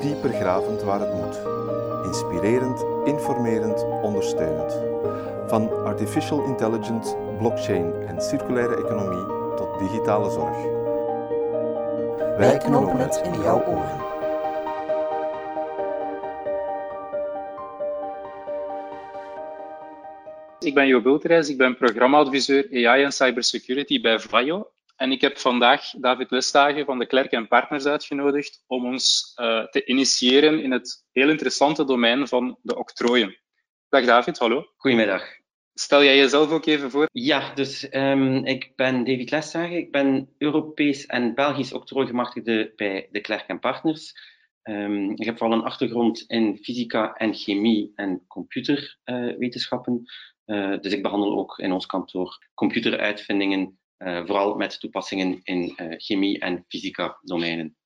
dieper gravend waar het moet. Inspirerend, informerend, ondersteunend. Van artificial intelligence, blockchain en circulaire economie tot digitale zorg. Wij knopen het in jouw oren. Ik ben Jo Bulterijs, ik ben programmaadviseur AI en Cybersecurity bij Vajo. En ik heb vandaag David Lestagen van de Klerk en Partners uitgenodigd om ons uh, te initiëren in het heel interessante domein van de octrooien. Dag David, hallo. Goedemiddag. Stel jij jezelf ook even voor? Ja, dus um, ik ben David Lestagen. Ik ben Europees en Belgisch octrooigemachtigde bij de Klerk en Partners. Um, ik heb vooral een achtergrond in fysica en chemie en computerwetenschappen. Uh, uh, dus ik behandel ook in ons kantoor computeruitvindingen, vooral met toepassingen in chemie en fysica domeinen.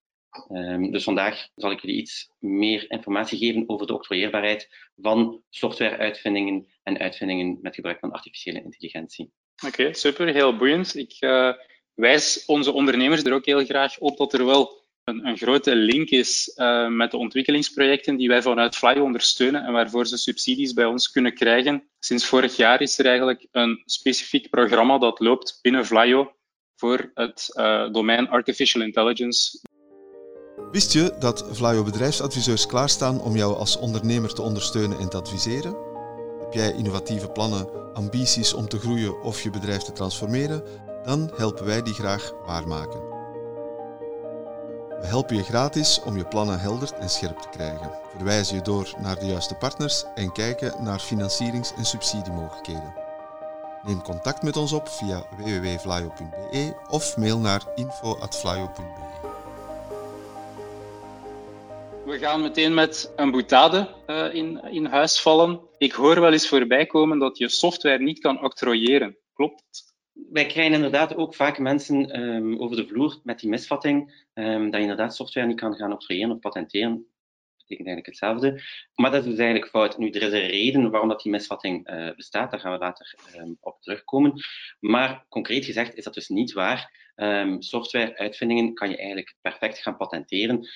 Um, dus vandaag zal ik jullie iets meer informatie geven over de octrooieerbaarheid van softwareuitvindingen en uitvindingen met gebruik van artificiële intelligentie. Oké, super, heel boeiend. Ik uh, wijs onze ondernemers er ook heel graag op dat er wel een, een grote link is uh, met de ontwikkelingsprojecten die wij vanuit Flyo ondersteunen en waarvoor ze subsidies bij ons kunnen krijgen. Sinds vorig jaar is er eigenlijk een specifiek programma dat loopt binnen Flyo voor het uh, domein Artificial Intelligence. Wist je dat Vlaio bedrijfsadviseurs klaarstaan om jou als ondernemer te ondersteunen en te adviseren? Heb jij innovatieve plannen, ambities om te groeien of je bedrijf te transformeren? Dan helpen wij die graag waarmaken. We helpen je gratis om je plannen helder en scherp te krijgen, verwijzen je door naar de juiste partners en kijken naar financierings- en subsidiemogelijkheden. Neem contact met ons op via www.vlaio.be of mail naar info.vlaio.be. We gaan meteen met een boutade uh, in, in huis vallen. Ik hoor wel eens voorbij komen dat je software niet kan octrooieren. Klopt? Wij krijgen inderdaad ook vaak mensen um, over de vloer met die misvatting um, dat je inderdaad software niet kan gaan octrooieren of patenteren. Dat betekent eigenlijk hetzelfde. Maar dat is dus eigenlijk fout. Nu, er is een reden waarom dat die misvatting uh, bestaat. Daar gaan we later um, op terugkomen. Maar concreet gezegd is dat dus niet waar. Software-uitvindingen kan je eigenlijk perfect gaan patenteren.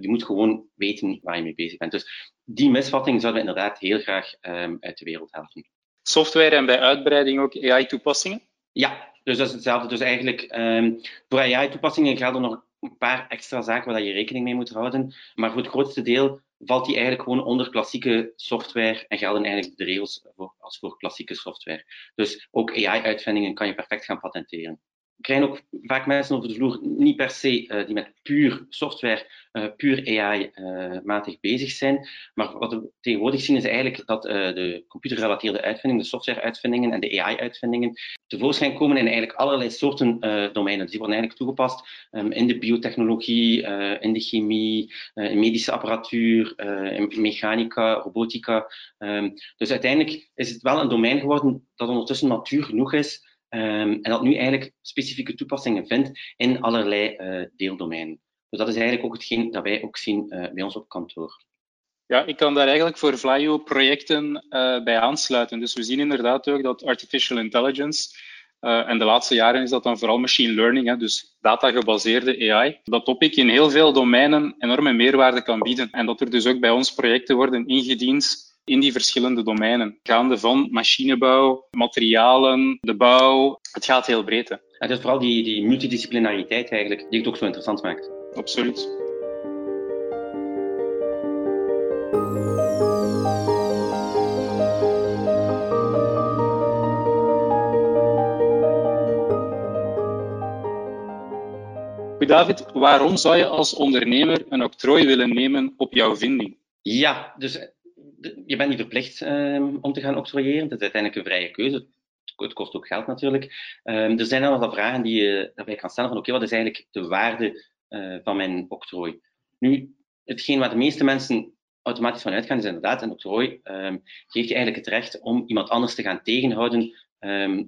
Je moet gewoon weten waar je mee bezig bent. Dus die misvatting zouden we inderdaad heel graag uit de wereld helpen. Software en bij uitbreiding ook AI-toepassingen? Ja, dus dat is hetzelfde. Dus eigenlijk um, voor AI-toepassingen gelden nog een paar extra zaken waar je rekening mee moet houden. Maar voor het grootste deel valt die eigenlijk gewoon onder klassieke software en gelden eigenlijk de regels voor, als voor klassieke software. Dus ook AI-uitvindingen kan je perfect gaan patenteren krijgen ook vaak mensen over de vloer niet per se uh, die met puur software, uh, puur AI-matig uh, bezig zijn. Maar wat we tegenwoordig zien is eigenlijk dat de computergerelateerde uitvindingen, de software-uitvindingen en de AI-uitvindingen tevoorschijn komen in eigenlijk allerlei soorten domeinen. Dus die worden eigenlijk toegepast um, in de biotechnologie, in de chemie, in medische apparatuur, in mechanica, robotica. Um, dus uiteindelijk is het wel een domein geworden dat ondertussen matuur genoeg is Um, en dat nu eigenlijk specifieke toepassingen vindt in allerlei uh, deeldomeinen. Dus dat is eigenlijk ook hetgeen dat wij ook zien uh, bij ons op kantoor. Ja, ik kan daar eigenlijk voor Vlaio projecten uh, bij aansluiten. Dus we zien inderdaad ook dat artificial intelligence, en de laatste jaren is dat dan vooral machine learning, hè, dus datagebaseerde AI, dat topic in heel veel domeinen enorme meerwaarde kan bieden. En dat er dus ook bij ons projecten worden ingediend in die verschillende domeinen. Gaande van machinebouw, materialen, de bouw. Het gaat heel breed. Hè. Het is vooral die, die multidisciplinariteit eigenlijk die het ook zo interessant maakt. Absoluut. David, waarom zou je als ondernemer een octrooi willen nemen op jouw vinding? Ja, dus je bent niet verplicht um, om te gaan octrooieren. Dat is uiteindelijk een vrije keuze. Het kost ook geld natuurlijk. Um, er zijn wel vragen die je daarbij kan stellen van oké, wat is eigenlijk de waarde uh, van mijn octrooi? Nu, hetgeen waar de meeste mensen automatisch van uitgaan is inderdaad een octrooi um, geeft je eigenlijk het recht om iemand anders te gaan tegenhouden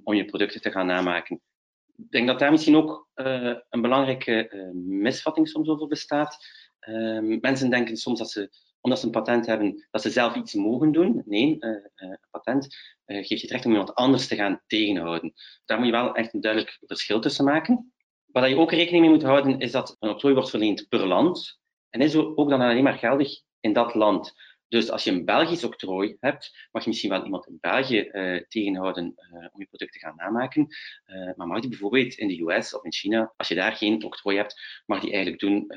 om je producten te gaan namaken. Ik denk dat daar misschien ook uh, een belangrijke misvatting soms over bestaat. Mensen denken soms dat ze, omdat ze een patent hebben, dat ze zelf iets mogen doen. Nee, een patent geeft je het recht om iemand anders te gaan tegenhouden. Daar moet je wel echt een duidelijk verschil tussen maken. Wat je ook rekening mee moet houden, is dat een octrooi wordt verleend per land. En is ook dan alleen maar geldig in dat land. Dus als je een Belgisch octrooi hebt, mag je misschien wel iemand in België uh, tegenhouden uh, om je product te gaan namaken. Uh, maar mag die bijvoorbeeld in de US of in China, als je daar geen octrooi hebt, mag die eigenlijk doen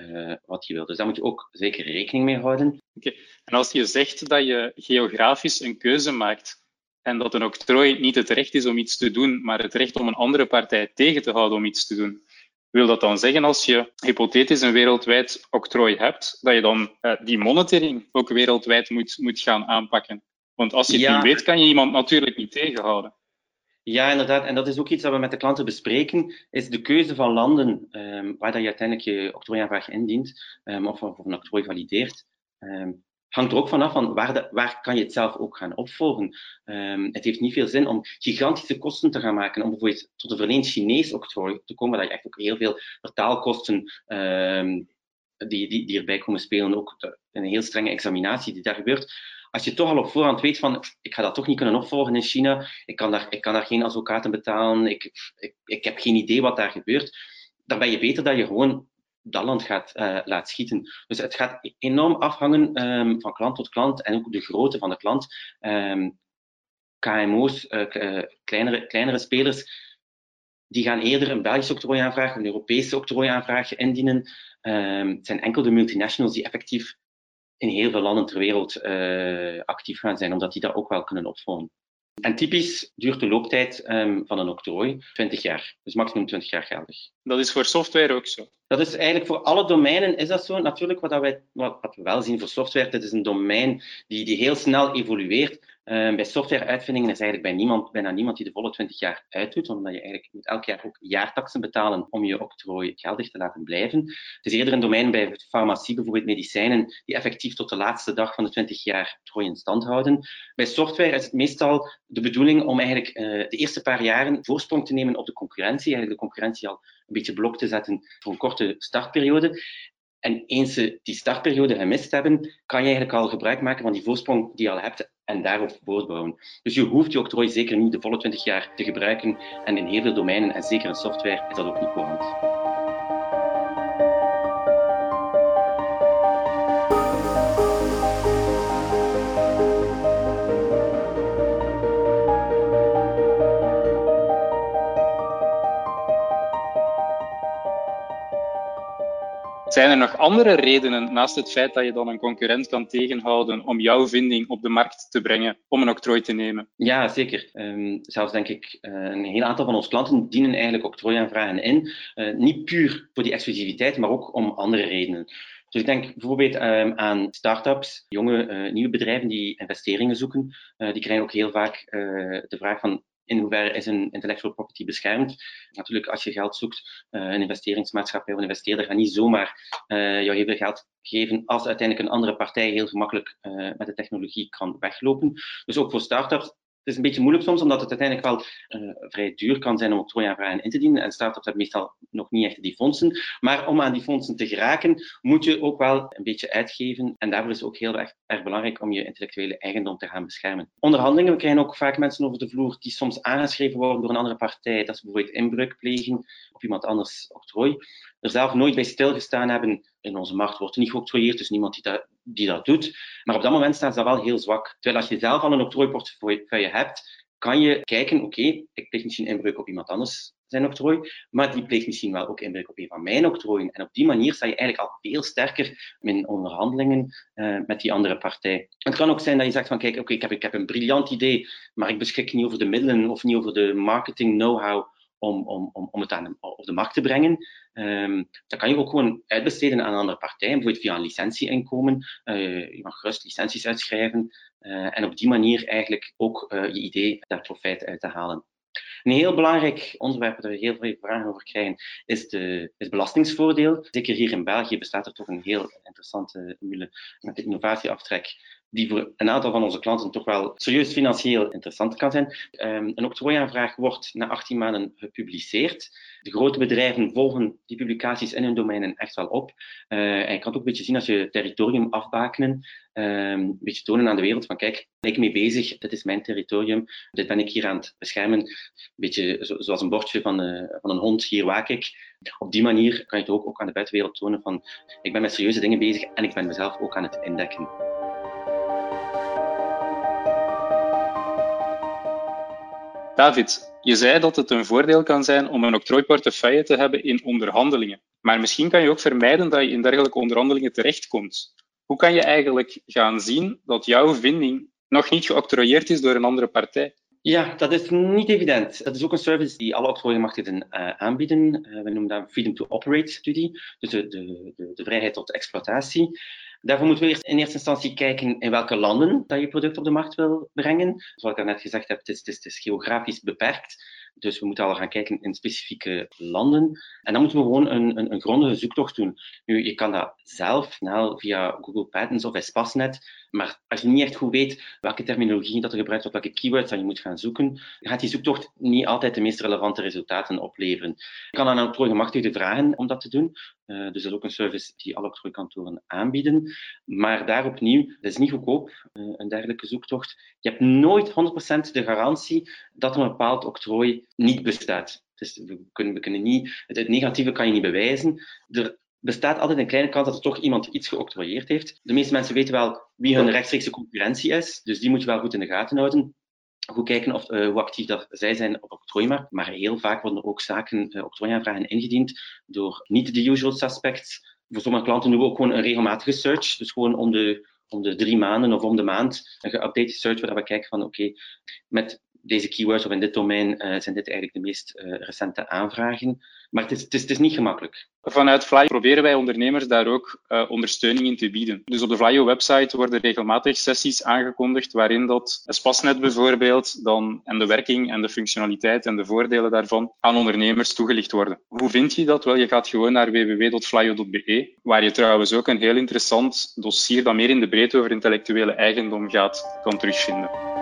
wat je wil. Dus daar moet je ook zeker rekening mee houden. Oké, en als je zegt dat je geografisch een keuze maakt en dat een octrooi niet het recht is om iets te doen, maar het recht om een andere partij tegen te houden om iets te doen, wil dat dan zeggen, als je hypothetisch een wereldwijd octrooi hebt, dat je dan uh, die monitoring ook wereldwijd moet, moet gaan aanpakken? Want als je het niet weet, kan je iemand natuurlijk niet tegenhouden. Ja, inderdaad. En dat is ook iets dat we met de klanten bespreken, is de keuze van landen um, waar dat je uiteindelijk je octrooiaanvraag indient, um, of, of een octrooi valideert. Um, hangt er ook vanaf van waar, de, waar kan je het zelf ook gaan opvolgen. Um, het heeft niet veel zin om gigantische kosten te gaan maken om bijvoorbeeld tot een verleend Chinees octrooi te komen, dat je echt ook heel veel vertaalkosten um, die, die, erbij komen spelen, ook een heel strenge examinatie die daar gebeurt. Als je toch al op voorhand weet van, ik ga dat toch niet kunnen opvolgen in China, ik kan daar, ik kan daar geen advocaten betalen, ik, ik, ik heb geen idee wat daar gebeurt, dan ben je beter dat je gewoon dat land gaat uh, laat schieten. Dus het gaat enorm afhangen um, van klant tot klant en ook de grootte van de klant. Um, KMO's, uh, uh, kleinere, kleinere spelers, die gaan eerder een Belgisch octrooiaanvraag, een Europese octrooiaanvraag indienen. Um, het zijn enkel de multinationals die effectief in heel veel landen ter wereld actief gaan zijn, omdat die dat ook wel kunnen opvolgen. En typisch duurt de looptijd um, van een octrooi 20 jaar, dus maximum 20 jaar geldig. Dat is voor software ook zo? Dat is eigenlijk voor alle domeinen is dat zo. Natuurlijk, wat, dat wij, wat, wat we wel zien voor software, dit is een domein die, die heel snel evolueert. Uh, bij softwareuitvindingen is eigenlijk bij niemand, bijna niemand die de volle 20 jaar uitdoet, omdat je eigenlijk moet elk jaar ook jaartaxen betalen om je octrooi geldig te laten blijven. Het is eerder een domein bij farmacie, bijvoorbeeld medicijnen, die effectief tot de laatste dag van de 20 jaar octrooi in stand houden. Bij software is het meestal de bedoeling om eigenlijk uh, de eerste paar jaren voorsprong te nemen op de concurrentie, eigenlijk de concurrentie al een beetje blok te zetten voor een korte startperiode. En eens ze die startperiode gemist hebben, kan je eigenlijk al gebruik maken van die voorsprong die je al hebt en daarop voortbouwen. Dus je hoeft je octrooi zeker niet de volle 20 jaar te gebruiken. En in heel veel domeinen, en zeker in software, is dat ook niet courant. Zijn er nog andere redenen, naast het feit dat je dan een concurrent kan tegenhouden, om jouw vinding op de markt te brengen, om een octrooi te nemen? Ja, zeker. Um, zelfs denk ik, uh, een heel aantal van onze klanten dienen eigenlijk octrooiaanvragen in. Uh, niet puur voor die exclusiviteit, maar ook om andere redenen. Dus ik denk bijvoorbeeld um, aan start-ups, jonge uh, nieuwe bedrijven die investeringen zoeken. die krijgen ook heel vaak de vraag van in hoeverre is een intellectual property beschermd? Natuurlijk, als je geld zoekt, uh, een investeringsmaatschappij of een investeerder gaat niet zomaar uh, jou heel veel geld geven als uiteindelijk een andere partij heel gemakkelijk uh, met de technologie kan weglopen. Dus ook voor start-ups is een beetje moeilijk soms, omdat het uiteindelijk wel uh, vrij duur kan zijn om octrooiaanvragen in te dienen. En start-ups hebben meestal nog niet echt die fondsen. Maar om aan die fondsen te geraken, moet je ook wel een beetje uitgeven. En daarvoor is het ook heel erg, erg belangrijk om je intellectuele eigendom te gaan beschermen. Onderhandelingen, we krijgen ook vaak mensen over de vloer die soms aangeschreven worden door een andere partij. Dat ze bijvoorbeeld inbreuk plegen op iemand anders octrooi. Er zelf nooit bij stilgestaan hebben. In onze markt wordt niet geoctrooieerd, dus niemand die dat die dat doet. Maar op dat moment staan ze wel heel zwak. Terwijl als je zelf al een octrooiportefeuille hebt, kan je kijken, oké, ik pleeg misschien inbreuk op iemand anders zijn octrooi, maar die pleegt misschien wel ook inbreuk op een van mijn octrooien. En op die manier sta je eigenlijk al veel sterker in onderhandelingen uh, met die andere partij. Het kan ook zijn dat je zegt van, kijk, oké, ik, heb, ik heb een briljant idee, maar ik beschik niet over de middelen of niet over de marketing know-how om, om, om, om het aan op de markt te brengen. Um, dan kan je ook gewoon uitbesteden aan een andere partij, bijvoorbeeld via een licentieinkomen. Uh, je mag gerust licenties uitschrijven uh, en op die manier eigenlijk ook uh, je idee daar profijt uit te halen. Een heel belangrijk onderwerp waar we heel veel vragen over krijgen, is de, het belastingsvoordeel. Zeker hier in België bestaat er toch een heel interessante formule met de innovatieaftrek die voor een aantal van onze klanten toch wel serieus financieel interessant kan zijn. Um, een octrooiaanvraag wordt na 18 maanden gepubliceerd. De grote bedrijven volgen die publicaties in hun domeinen echt wel op. Uh, en je kan het ook een beetje zien als je territorium afbakenen. Um, een beetje tonen aan de wereld van kijk, ben ik mee bezig, dit is mijn territorium, dit ben ik hier aan het beschermen. Een beetje zoals een bordje van, uh, van een hond, hier waak ik. Op die manier kan je het ook, ook aan de buitenwereld tonen van ik ben met serieuze dingen bezig en ik ben mezelf ook aan het indekken. David, je zei dat het een voordeel kan zijn om een octrooiportefeuille te hebben in onderhandelingen. Maar misschien kan je ook vermijden dat je in dergelijke onderhandelingen terechtkomt. Hoe kan je eigenlijk gaan zien dat jouw vinding nog niet geoctrooieerd is door een andere partij? Ja, dat is niet evident. Dat is ook een service die alle octrooiemachtigden uh, aanbieden. Uh, we noemen dat Freedom to Operate studie, dus de, de, de, vrijheid tot exploitatie. Daarvoor moeten we eerst in eerste instantie kijken in welke landen dat je product op de markt wil brengen. Zoals ik net gezegd heb, het is, het is, het is geografisch beperkt. Dus we moeten al gaan kijken in specifieke landen. En dan moeten we gewoon een, een, een grondige zoektocht doen. Nu, je kan dat zelf snel via Google Patents of Espasnet. Maar als je niet echt goed weet welke terminologie dat er gebruikt wordt, welke keywords dat je moet gaan zoeken, gaat die zoektocht niet altijd de meest relevante resultaten opleveren. Je kan aan een octrooigemachtigde vragen om dat te doen. Uh, dus dat is ook een service die alle octrooikantoren aanbieden. Maar daar opnieuw, dat is niet goedkoop, uh, een dergelijke zoektocht. Je hebt nooit 100% de garantie dat een bepaald octrooi niet bestaat. Dus we kunnen, we kunnen niet, het negatieve kan je niet bewijzen. Er bestaat altijd een kleine kans dat er toch iemand iets geoctrooieerd heeft. De meeste mensen weten wel wie hun rechtstreekse concurrentie is, dus die moet je wel goed in de gaten houden. Goed kijken of, uh, hoe actief dat zij zijn op octrooimarkt. Maar heel vaak worden er ook zaken, uh, octrooiaanvragen ingediend door niet de usual suspects. Voor sommige klanten doen we ook gewoon een regelmatige search. Dus gewoon om de, om de drie maanden of om de maand een geüpdate search waar we kijken van oké, okay, met deze keywords of in dit domein uh, zijn dit eigenlijk de meest uh, recente aanvragen. Maar het is, het, is, niet gemakkelijk. Vanuit Flyo proberen wij ondernemers daar ook uh, ondersteuning in te bieden. Dus op de Flyo website worden regelmatig sessies aangekondigd waarin dat Spasnet bijvoorbeeld dan en de werking en de functionaliteit en de voordelen daarvan aan ondernemers toegelicht worden. Hoe vind je dat? Wel, je gaat gewoon naar www.flyo.be, waar je trouwens ook een heel interessant dossier dat meer in de breedte over intellectuele eigendom gaat, kan terugvinden.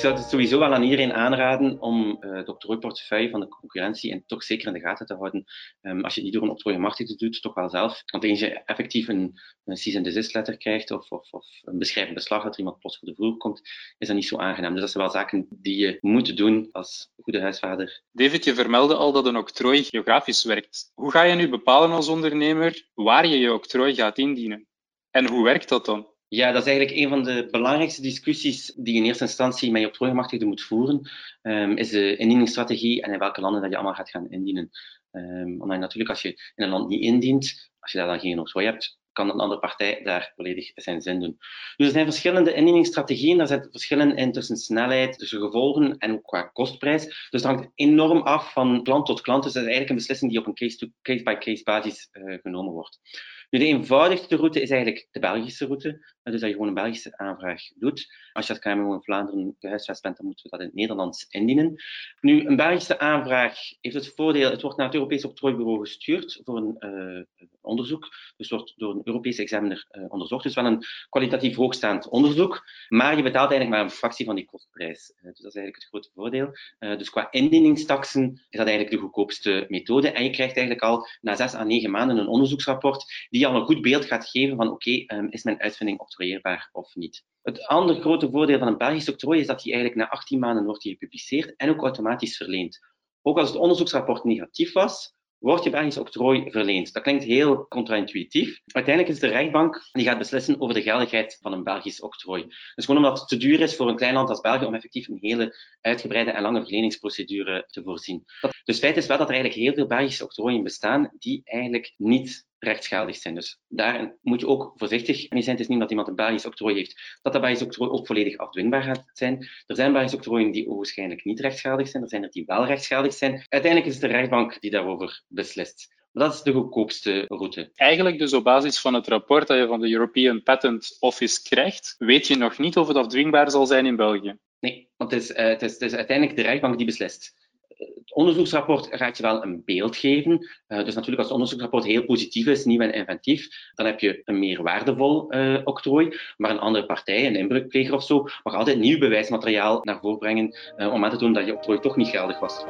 Zou het sowieso wel aan iedereen aanraden om uh, de octrooiportefeuille van de concurrentie en toch zeker in de gaten te houden. Um, als je het niet door een octrooiemachtigde doet, toch wel zelf. Want eens je effectief een, een cease and desist letter krijgt of, of, of een beschrijvend beslag dat er iemand plots voor de vloer komt, is dat niet zo aangenaam. Dus dat zijn wel zaken die je moet doen als goede huisvader. David, je vermeldde al dat een octrooi geografisch werkt. Hoe ga je nu bepalen als ondernemer waar je je octrooi gaat indienen? En hoe werkt dat dan? Ja, dat is eigenlijk een van de belangrijkste discussies die in eerste instantie met je octrooigemachtigde moet voeren, um, is de indieningsstrategie en in welke landen dat je allemaal gaat gaan indienen. Um, omdat natuurlijk als je in een land niet indient, als je daar dan geen octrooi hebt, kan een andere partij daar volledig zijn zin doen. Dus er zijn verschillende indieningsstrategieën, daar zijn verschillen in tussen snelheid, tussen gevolgen en ook qua kostprijs. Dus dat hangt enorm af van klant tot klant. Dus dat is eigenlijk een beslissing die op een case-by-case -case basis uh, genomen wordt. Nu, de eenvoudigste route is eigenlijk de Belgische route. Dus dat je gewoon een Belgische aanvraag doet. Als je als KMO in Vlaanderen gehuisvest bent, dan moeten we dat in het Nederlands indienen. Nu, een Belgische aanvraag heeft het voordeel, het wordt naar het Europese octrooibureau gestuurd voor een uh, onderzoek. Dus wordt door een Europese examiner uh, onderzocht. Dus wel een kwalitatief hoogstaand onderzoek. Maar je betaalt eigenlijk maar een fractie van die kostprijs. Uh, dus dat is eigenlijk het grote voordeel. dus qua indieningstaxen is dat eigenlijk de goedkoopste methode. En je krijgt eigenlijk al na zes à negen maanden een onderzoeksrapport al een goed beeld gaat geven van oké, um, is mijn uitvinding octrooieerbaar of niet. Het andere grote voordeel van een Belgisch octrooi is dat die eigenlijk na 18 maanden wordt gepubliceerd en ook automatisch verleend. Ook als het onderzoeksrapport negatief was, wordt je Belgisch octrooi verleend. Dat klinkt heel contra-intuïtief. Uiteindelijk is de rechtbank die gaat beslissen over de geldigheid van een Belgisch octrooi. Dus gewoon omdat het te duur is voor een klein land als België om effectief een hele uitgebreide en lange verleningsprocedure te voorzien. Dus feit is wel dat er eigenlijk heel veel Belgische octrooien bestaan die eigenlijk niet rechtsgeldig zijn. Dus daar moet je ook voorzichtig mee zijn. Het is niet dat iemand een Belgisch octrooi heeft, dat dat Belgisch octrooi ook volledig afdwingbaar gaat zijn. Er zijn Belgische octrooien die waarschijnlijk niet rechtsgeldig zijn. Er zijn er die wel rechtsgeldig zijn. Uiteindelijk is het de rechtbank die daarover beslist. Maar dat is de goedkoopste route. Eigenlijk dus op basis van het rapport dat je van de European Patent Office krijgt, weet je nog niet of het afdwingbaar zal zijn in België. Nee, want het is, uh, het is, het is uiteindelijk de rechtbank die beslist Het onderzoeksrapport gaat je wel een beeld geven. Uh, dus natuurlijk als het onderzoeksrapport heel positief is, nieuw en inventief, dan heb je een meer waardevol uh, octrooi. Maar een andere partij, een inbreukpleger of zo, mag altijd nieuw bewijsmateriaal naar voren brengen uh, om aan te tonen dat je octrooi toch niet geldig was.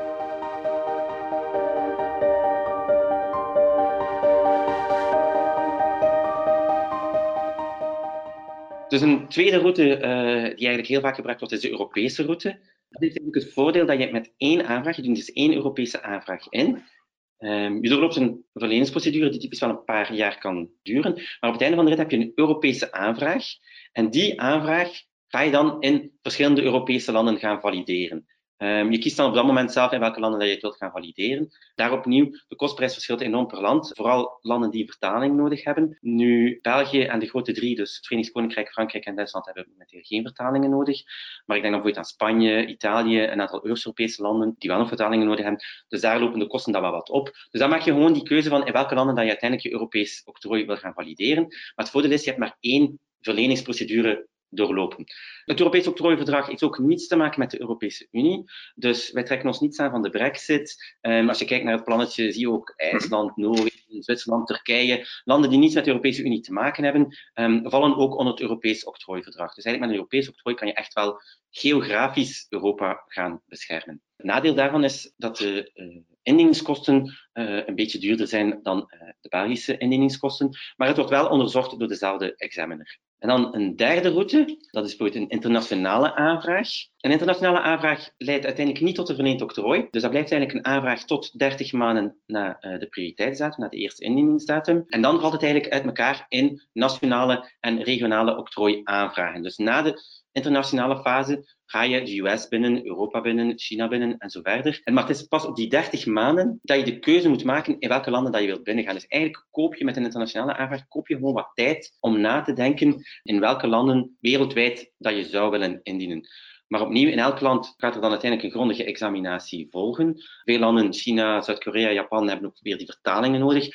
Dus een tweede route die eigenlijk heel vaak gebruikt wordt, is de Europese route. Dat heeft eigenlijk het voordeel dat je met één aanvraag, je doet dus één Europese aanvraag in, um, je doorloopt een verleningsprocedure. Die typisch wel een paar jaar kan duren, maar op het einde van de rit heb je een Europese aanvraag. En die aanvraag ga je dan in verschillende Europese landen gaan valideren. Um, je kiest dan op dat moment zelf in welke landen dat je het wilt gaan valideren. Daar opnieuw, de kostprijs verschilt enorm per land. Vooral landen die vertaling nodig hebben. Nu, België en de grote drie, dus het Verenigd Koninkrijk, Frankrijk en Duitsland, hebben momenteel geen vertalingen nodig. Maar ik denk dan bijvoorbeeld aan Spanje, Italië, een aantal Europese landen die wel nog vertalingen nodig hebben. Dus daar lopen de kosten dan wel wat op. Dus dan maak je gewoon die keuze van in welke landen dat je uiteindelijk je Europees octrooi wil gaan valideren. Maar het voordeel is, je hebt maar één verleningsprocedure doorlopen. Het Europees octrooiverdrag heeft ook niets te maken met de Europese Unie. Dus wij trekken ons niets aan van de brexit. Um, als je kijkt naar het plannetje, zie je ook IJsland, Noorwegen, Zwitserland, Turkije. Landen die niets met de Europese Unie te maken hebben, um, vallen ook onder het Europees octrooiverdrag. Dus eigenlijk met een Europees octrooi kan je echt wel geografisch Europa gaan beschermen. Het nadeel daarvan is dat de uh, indieningskosten uh, een beetje duurder zijn dan uh, de Belgische indieningskosten, maar het wordt wel onderzocht door dezelfde examiner. En dan een derde route, dat is bijvoorbeeld een internationale aanvraag. Een internationale aanvraag leidt uiteindelijk niet tot een verleend octrooi. Dus dat blijft eigenlijk een aanvraag tot 30 maanden na uh, de prioriteitsdatum, na de eerste indieningsdatum. En dan valt het eigenlijk uit elkaar in nationale en regionale octrooi aanvragen. Dus na de internationale fase ga je de US binnen, Europa binnen, China binnen en zo verder. En maar het is pas op die 30 maanden dat je de keuze moet maken in welke landen dat je wilt binnengaan. Dus eigenlijk koop je met een internationale aanvraag koop je gewoon wat tijd om na te denken in welke landen wereldwijd dat je zou willen indienen. Maar opnieuw, in elk land gaat er dan uiteindelijk een grondige examinatie volgen. Veel landen, China, Zuid-Korea, Japan, hebben ook weer die vertalingen nodig.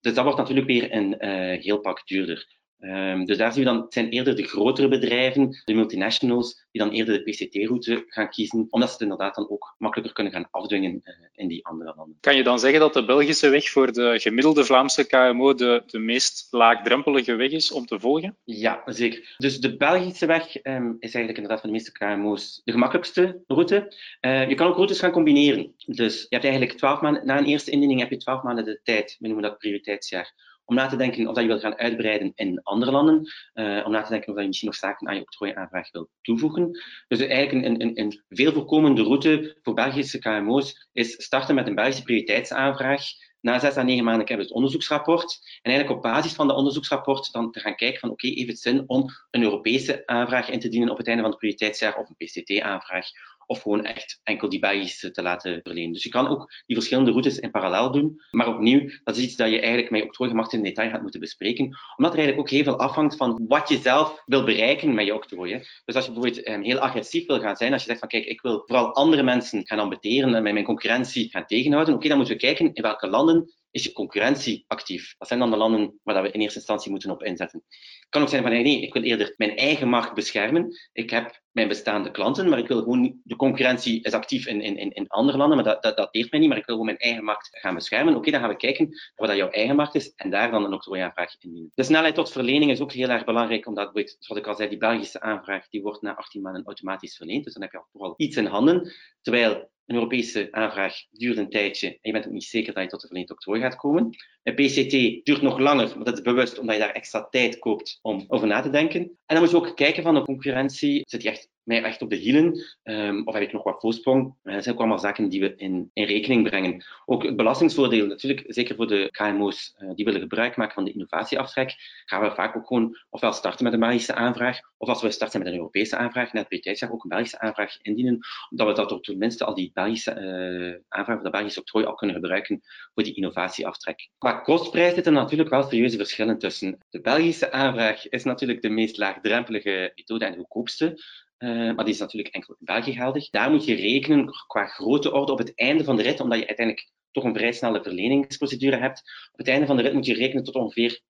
Dus dat wordt natuurlijk weer een uh, heel pak duurder. Um, dus daar zien we dan, het zijn eerder de grotere bedrijven, de multinationals, die dan eerder de PCT-route gaan kiezen, omdat ze het inderdaad dan ook makkelijker kunnen gaan afdwingen uh, in die andere landen. Kan je dan zeggen dat de Belgische weg voor de gemiddelde Vlaamse KMO de, de meest laagdrempelige weg is om te volgen? Ja, zeker. Dus de Belgische weg um, is eigenlijk inderdaad voor de meeste KMO's de gemakkelijkste route. Uh, je kan ook routes gaan combineren. Dus je hebt eigenlijk twaalf maanden, na een eerste indiening heb je twaalf maanden de tijd, we noemen dat prioriteitsjaar, om na te denken of dat je wilt gaan uitbreiden in andere landen, uh, om na te denken of dat je misschien nog zaken aan je octrooiaanvraag wilt toevoegen. Dus eigenlijk een, een, een veel voorkomende route voor Belgische KMO's is starten met een Belgische prioriteitsaanvraag. Na zes à negen maanden hebben we het onderzoeksrapport. En eigenlijk op basis van dat onderzoeksrapport dan te gaan kijken van oké, okay, heeft het zin om een Europese aanvraag in te dienen op het einde van het prioriteitsjaar of een PCT-aanvraag of gewoon echt enkel die Belgische te laten verlenen. Dus je kan ook die verschillende routes in parallel doen. Maar opnieuw, dat is iets dat je eigenlijk met je octrooigemacht in detail gaat moeten bespreken. Omdat er eigenlijk ook heel veel afhangt van wat je zelf wil bereiken met je octrooi. Dus als je bijvoorbeeld um, heel agressief wil gaan zijn, als je zegt van kijk, ik wil vooral andere mensen gaan ambeteren en met mijn concurrentie gaan tegenhouden, oké, dan moeten we kijken in welke landen is je concurrentie actief? Dat zijn dan de landen waar we in eerste instantie moeten op inzetten. Het kan ook zijn van nee, ik wil eerder mijn eigen markt beschermen. Ik heb mijn bestaande klanten, maar ik wil gewoon, de concurrentie is actief in, in, in andere landen, maar dat, dat, dat deert mij niet, maar ik wil gewoon mijn eigen markt gaan beschermen. Oké, dan gaan we kijken wat dat jouw eigen markt is en daar dan een octrooiaanvraag indienen. De snelheid tot verlening is ook heel erg belangrijk, omdat, zoals ik al zei, die Belgische aanvraag die wordt na 18 maanden automatisch verleend, dus dan heb je al vooral iets in handen. Terwijl een Europese aanvraag duurt een tijdje en je bent ook niet zeker dat je tot de verleend octrooi gaat komen. Een PCT duurt nog langer, maar dat is bewust omdat je daar extra tijd koopt om over na te denken. En dan moet je ook kijken van de concurrentie, zit die echt mij echt op de hielen? Um, of heb ik nog wat voorsprong? Dat zijn ook allemaal zaken die we in, in rekening brengen. Ook het belastingsvoordeel, natuurlijk, zeker voor de KMO's uh, die willen gebruik maken van de innovatieaftrek, gaan we vaak ook gewoon ofwel starten met een Belgische aanvraag, of als we starten met een Europese aanvraag, net per jaar ook een Belgische aanvraag indienen, omdat we dat ook tenminste al die Belgische uh, aanvraag, de Belgische octrooi al kunnen gebruiken voor die innovatieaftrek. Qua kostprijs zitten er natuurlijk wel serieuze verschillen tussen. De Belgische aanvraag is natuurlijk de meest laagdrempelige methode en de goedkoopste. Uh, maar die is natuurlijk enkel in België geldig. Daar moet je rekenen qua grote orde op het einde van de rit, omdat je uiteindelijk toch een vrij snelle verleningsprocedure hebt. Op het einde van de rit moet je rekenen tot ongeveer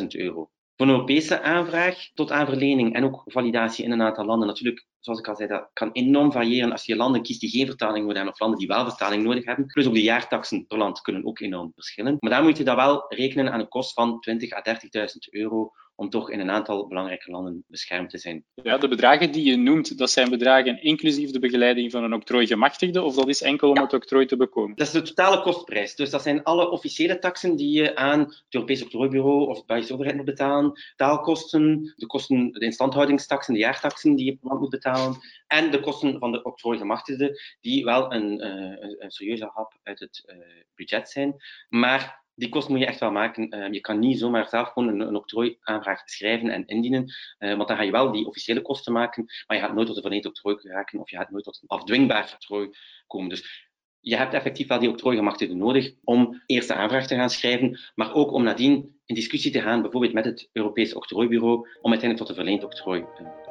10.000 euro Voor een Europese aanvraag tot aan verlening en ook validatie in een aantal landen, natuurlijk, zoals ik al zei, dat kan enorm variëren als je landen kiest die geen vertaling nodig hebben of landen die wel vertaling nodig hebben. Plus ook de jaartaxen per land kunnen ook enorm verschillen. Maar daar moet je dan wel rekenen aan een kost van 20 à 30.000 euro om toch in een aantal belangrijke landen beschermd te zijn. Ja, de bedragen die je noemt, dat zijn bedragen inclusief de begeleiding van een octrooigemachtigde, of dat is enkel om het octrooi te bekomen? Dat is de totale kostprijs. Dus dat zijn alle officiële taxen die je aan het Europees Octrooibureau of de Belgische overheid moet betalen, taalkosten, de kosten, de instandhoudingstaxen, de jaartaxen die je per land moet betalen, en de kosten van de octrooigemachtigde, die wel een, uh, een serieuze hap uit het uh, budget zijn. Maar die kost moet je echt wel maken. Uh, je kan niet zomaar zelf gewoon een, een octrooiaanvraag schrijven en indienen, uh, want dan ga je wel die officiële kosten maken, maar je gaat nooit tot een verleend octrooi geraken of je gaat nooit tot een afdwingbaar octrooi komen. Dus je hebt effectief wel die octrooigemachtigde nodig om eerst de aanvraag te gaan schrijven, maar ook om nadien in discussie te gaan, bijvoorbeeld met het Europese octrooibureau, om uiteindelijk tot een verleend octrooi te komen.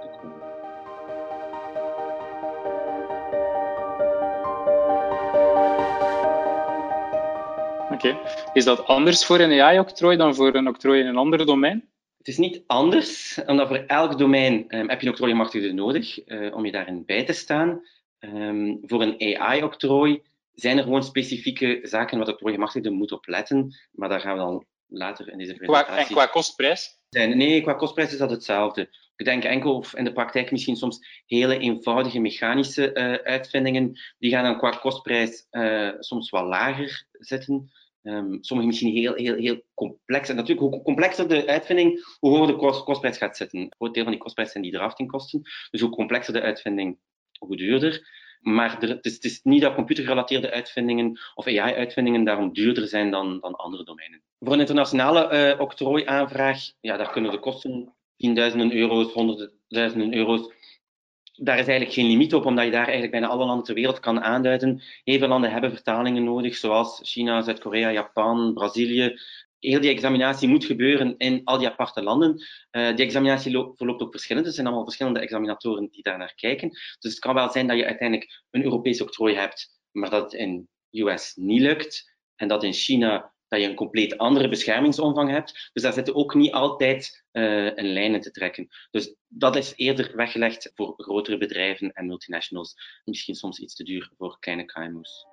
Oké. Is dat anders voor een AI-octrooi dan voor een octrooi in een ander domein? Het is niet anders, omdat voor elk domein um, heb je een octrooigemachtigde nodig uh, om je daarin bij te staan. Um, voor een AI-octrooi zijn er gewoon specifieke zaken waar de octrooigemachtigde moet op letten, maar daar gaan we dan later in deze presentatie... Qua, en qua kostprijs? Zijn. Nee, qua kostprijs is dat hetzelfde. Ik denk enkel of in de praktijk misschien soms hele eenvoudige mechanische uh, uitvindingen, die gaan dan qua kostprijs uh, soms wat lager zitten. Um, sommige misschien heel, heel, heel complex. En natuurlijk, hoe complexer de uitvinding, hoe hoger de kost, kostprijs gaat zitten. Een groot deel van die kostprijs zijn die draftingkosten. Dus hoe complexer de uitvinding, hoe duurder. Maar er, het, is, het, is, niet dat computergerelateerde uitvindingen of AI-uitvindingen daarom duurder zijn dan, dan andere domeinen. Voor een internationale uh, octrooiaanvraag, ja, daar kunnen de kosten tienduizenden euro's, honderdduizenden euro's daar is eigenlijk geen limiet op, omdat je daar eigenlijk bijna alle landen ter wereld kan aanduiden. Heel veel landen hebben vertalingen nodig, zoals China, Zuid-Korea, Japan, Brazilië. Heel die examinatie moet gebeuren in al die aparte landen. Uh, die examinatie verloopt ook verschillend. Er zijn allemaal verschillende examinatoren die daar naar kijken. Dus het kan wel zijn dat je uiteindelijk een Europees octrooi hebt, maar dat het in US niet lukt. En dat in China dat je een compleet andere beschermingsomvang hebt. Dus daar zitten ook niet altijd uh, een lijn in te trekken. Dus dat is eerder weggelegd voor grotere bedrijven en multinationals. Misschien soms iets te duur voor kleine KMO's.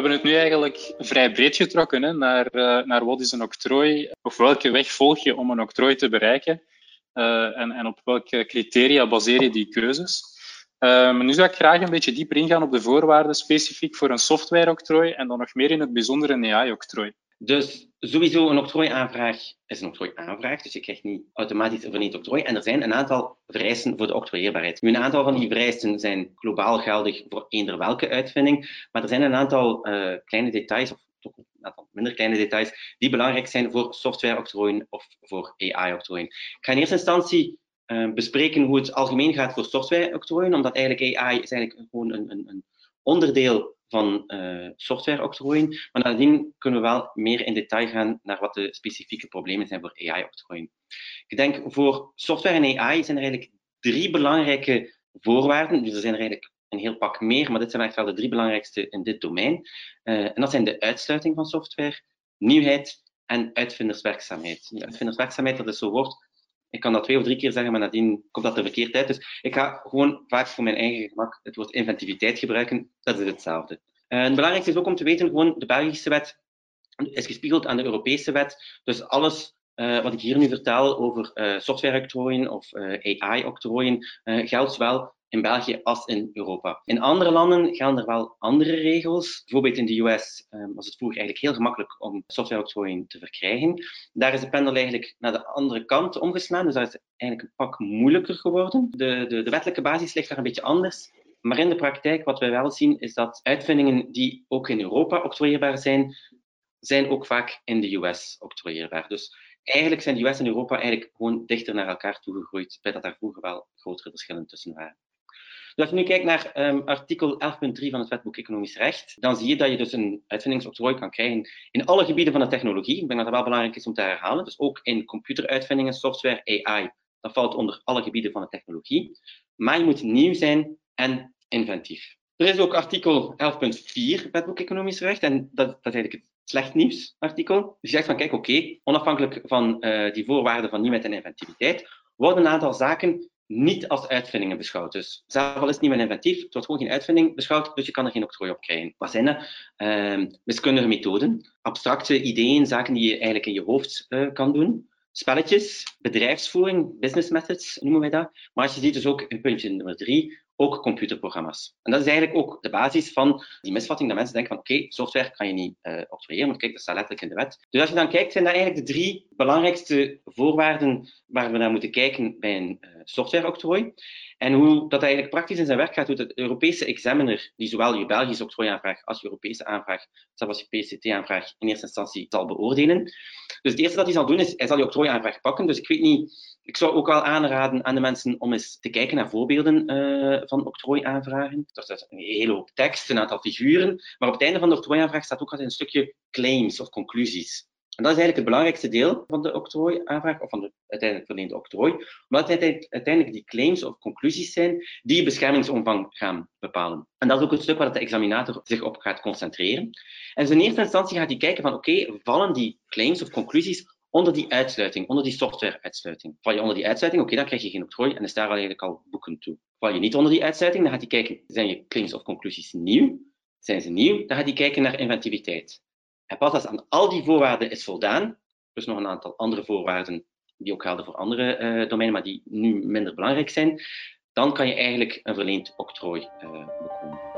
Hebben het nu eigenlijk vrij breed getrokken hè, naar, uh, naar wat is een octrooi, of welke weg volg je om een octrooi te bereiken uh, en, en op welke criteria baseer je die keuzes. Maar nu zou ik graag een beetje dieper ingaan op de voorwaarden specifiek voor een software-octrooi en dan nog meer in het bijzonder een AI-octrooi. Dus sowieso een octrooiaanvraag is een octrooiaanvraag, dus je krijgt niet automatisch een verleend octrooi. En er zijn een aantal vereisten voor de octrooieerbaarheid. Nu, een aantal van die vereisten zijn globaal geldig voor eender welke uitvinding, maar er zijn een aantal uh, kleine details, of toch een aantal minder kleine details, die belangrijk zijn voor software-octrooien of voor AI-octrooien. Ik ga in eerste instantie uh, bespreken hoe het algemeen gaat voor software-octrooien, omdat eigenlijk AI is eigenlijk gewoon een, een, een onderdeel van uh, software-octrooien. Maar nadien kunnen we wel meer in detail gaan naar wat de specifieke problemen zijn voor AI-octrooien. Ik denk voor software en AI zijn er eigenlijk drie belangrijke voorwaarden. Dus er zijn er eigenlijk een heel pak meer, maar dit zijn eigenlijk wel de drie belangrijkste in dit domein. Uh, en dat zijn de uitsluiting van software, nieuwheid en uitvinderswerkzaamheid. Uitvinderswerkzaamheid, dat is zo'n woord ik kan dat twee of drie keer zeggen, maar nadien komt dat er verkeerd uit. Dus ik ga gewoon vaak voor mijn eigen gemak het woord inventiviteit gebruiken. Dat is hetzelfde. En het belangrijkste is ook om te weten, gewoon de Belgische wet is gespiegeld aan de Europese wet. Dus alles uh, wat ik hier nu vertel over uh, software-octrooien of AI-octrooien geldt zowel in België als in Europa. In andere landen gaan er wel andere regels. Bijvoorbeeld in de US um, was het vroeger eigenlijk heel gemakkelijk om softwareoctrooien te verkrijgen. Daar is de pendel eigenlijk naar de andere kant omgeslaan, dus dat is eigenlijk een pak moeilijker geworden. De, de, de wettelijke basis ligt daar een beetje anders. Maar in de praktijk, wat wij wel zien, is dat uitvindingen die ook in Europa octrooieerbaar zijn, zijn ook vaak in de US octrooieerbaar. Dus eigenlijk zijn de US en Europa eigenlijk gewoon dichter naar elkaar toegegroeid, bij dat daar vroeger wel grotere verschillen tussen waren. Dus als je nu kijkt naar um, artikel 11.3 van het wetboek Economisch Recht, dan zie je dat je dus een uitvindingsoctrooi kan krijgen in alle gebieden van de technologie. Ik denk dat het wel belangrijk is om te herhalen. Dus ook in computeruitvindingen, software, AI. Dat valt onder alle gebieden van de technologie. Maar je moet nieuw zijn en inventief. Er is ook artikel 11.4 wetboek Economisch Recht. En dat, dat is eigenlijk het slecht nieuws artikel. Dus je zegt van kijk, oké, onafhankelijk van uh, die voorwaarden van nieuwheid en inventiviteit, worden een aantal zaken niet als uitvindingen beschouwd. Dus zelf al is het niet meer inventief, het wordt gewoon geen uitvinding beschouwd, dus je kan er geen octrooi op krijgen. Wat zijn dat? Uh, wiskundige methoden, abstracte ideeën, zaken die je eigenlijk in je hoofd uh, kan doen. Spelletjes, bedrijfsvoering, business methods noemen wij dat. Maar als je ziet dus ook in puntje nummer drie, ook computerprogramma's. En dat is eigenlijk ook de basis van die misvatting dat mensen denken van oké, software kan je niet uh, octrooieren, want kijk, dat staat letterlijk in de wet. Dus als je dan kijkt, zijn dat eigenlijk de drie belangrijkste voorwaarden waar we naar moeten kijken bij een uh, softwareoctrooi. En hoe dat eigenlijk praktisch in zijn werk gaat, hoe de Europese examiner, die zowel je Belgische octrooiaanvraag als je Europese aanvraag, zelfs je PCT-aanvraag, in eerste instantie zal beoordelen. Dus het eerste dat hij zal doen, is hij zal je octrooiaanvraag pakken. Dus ik weet niet ik zou ook wel aanraden aan de mensen om eens te kijken naar voorbeelden uh, van octrooiaanvragen. Dat is een hele hoop tekst, een aantal figuren, maar op het einde van de octrooiaanvraag staat ook altijd een stukje claims of conclusies. En dat is eigenlijk het belangrijkste deel van de octrooiaanvraag, of van de uiteindelijk verleende octrooi, omdat het uiteindelijk die claims of conclusies zijn die beschermingsomvang gaan bepalen. En dat is ook het stuk waar de examinator zich op gaat concentreren. En dus in eerste instantie gaat hij kijken van oké, vallen die claims of conclusies onder die uitsluiting, onder die software-uitsluiting. Val je onder die uitsluiting, oké, dan krijg je geen octrooi en is daar eigenlijk al boeken toe. Val je niet onder die uitsluiting, dan gaat hij kijken, zijn je claims of conclusies nieuw? Zijn ze nieuw? Dan gaat hij kijken naar inventiviteit. En pas als aan al die voorwaarden is voldaan, plus nog een aantal andere voorwaarden die ook gelden voor andere uh, domeinen, maar die nu minder belangrijk zijn, dan kan je eigenlijk een verleend octrooi uh, bekomen.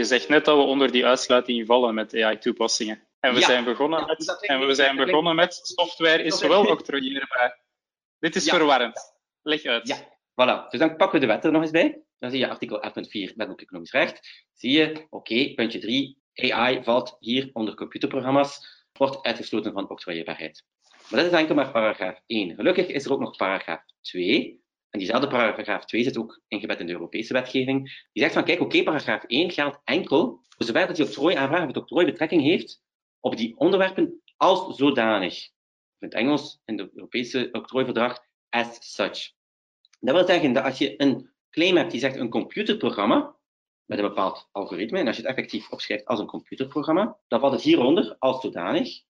Je zegt net dat we onder die uitsluiting vallen met AI-toepassingen. En we Ja, zijn begonnen met, en we zijn begonnen met software is wel octrooieerbaar. Dit is verwarrend. Leg uit. Ja, voilà. Dus dan pakken we de wet er nog eens bij. Dan zie je artikel 11.4 wetboek economisch recht. Zie je, oké, puntje 3, AI valt hier onder computerprogramma's, wordt uitgesloten van octrooieerbaarheid. Maar dat is enkel maar paragraaf 1. Gelukkig is er ook nog paragraaf 2. En diezelfde paragraaf 2 zit ook ingebed in de Europese wetgeving. Die zegt van, kijk, oké, paragraaf 1 geldt enkel voor zover dat die octrooiaanvraag of het octrooi betrekking heeft op die onderwerpen als zodanig. In het Engels, in de Europese octrooiverdrag, as such. Dat wil zeggen dat als je een claim hebt die zegt een computerprogramma, met een bepaald algoritme, en als je het effectief opschrijft als een computerprogramma, dan valt het hieronder als zodanig.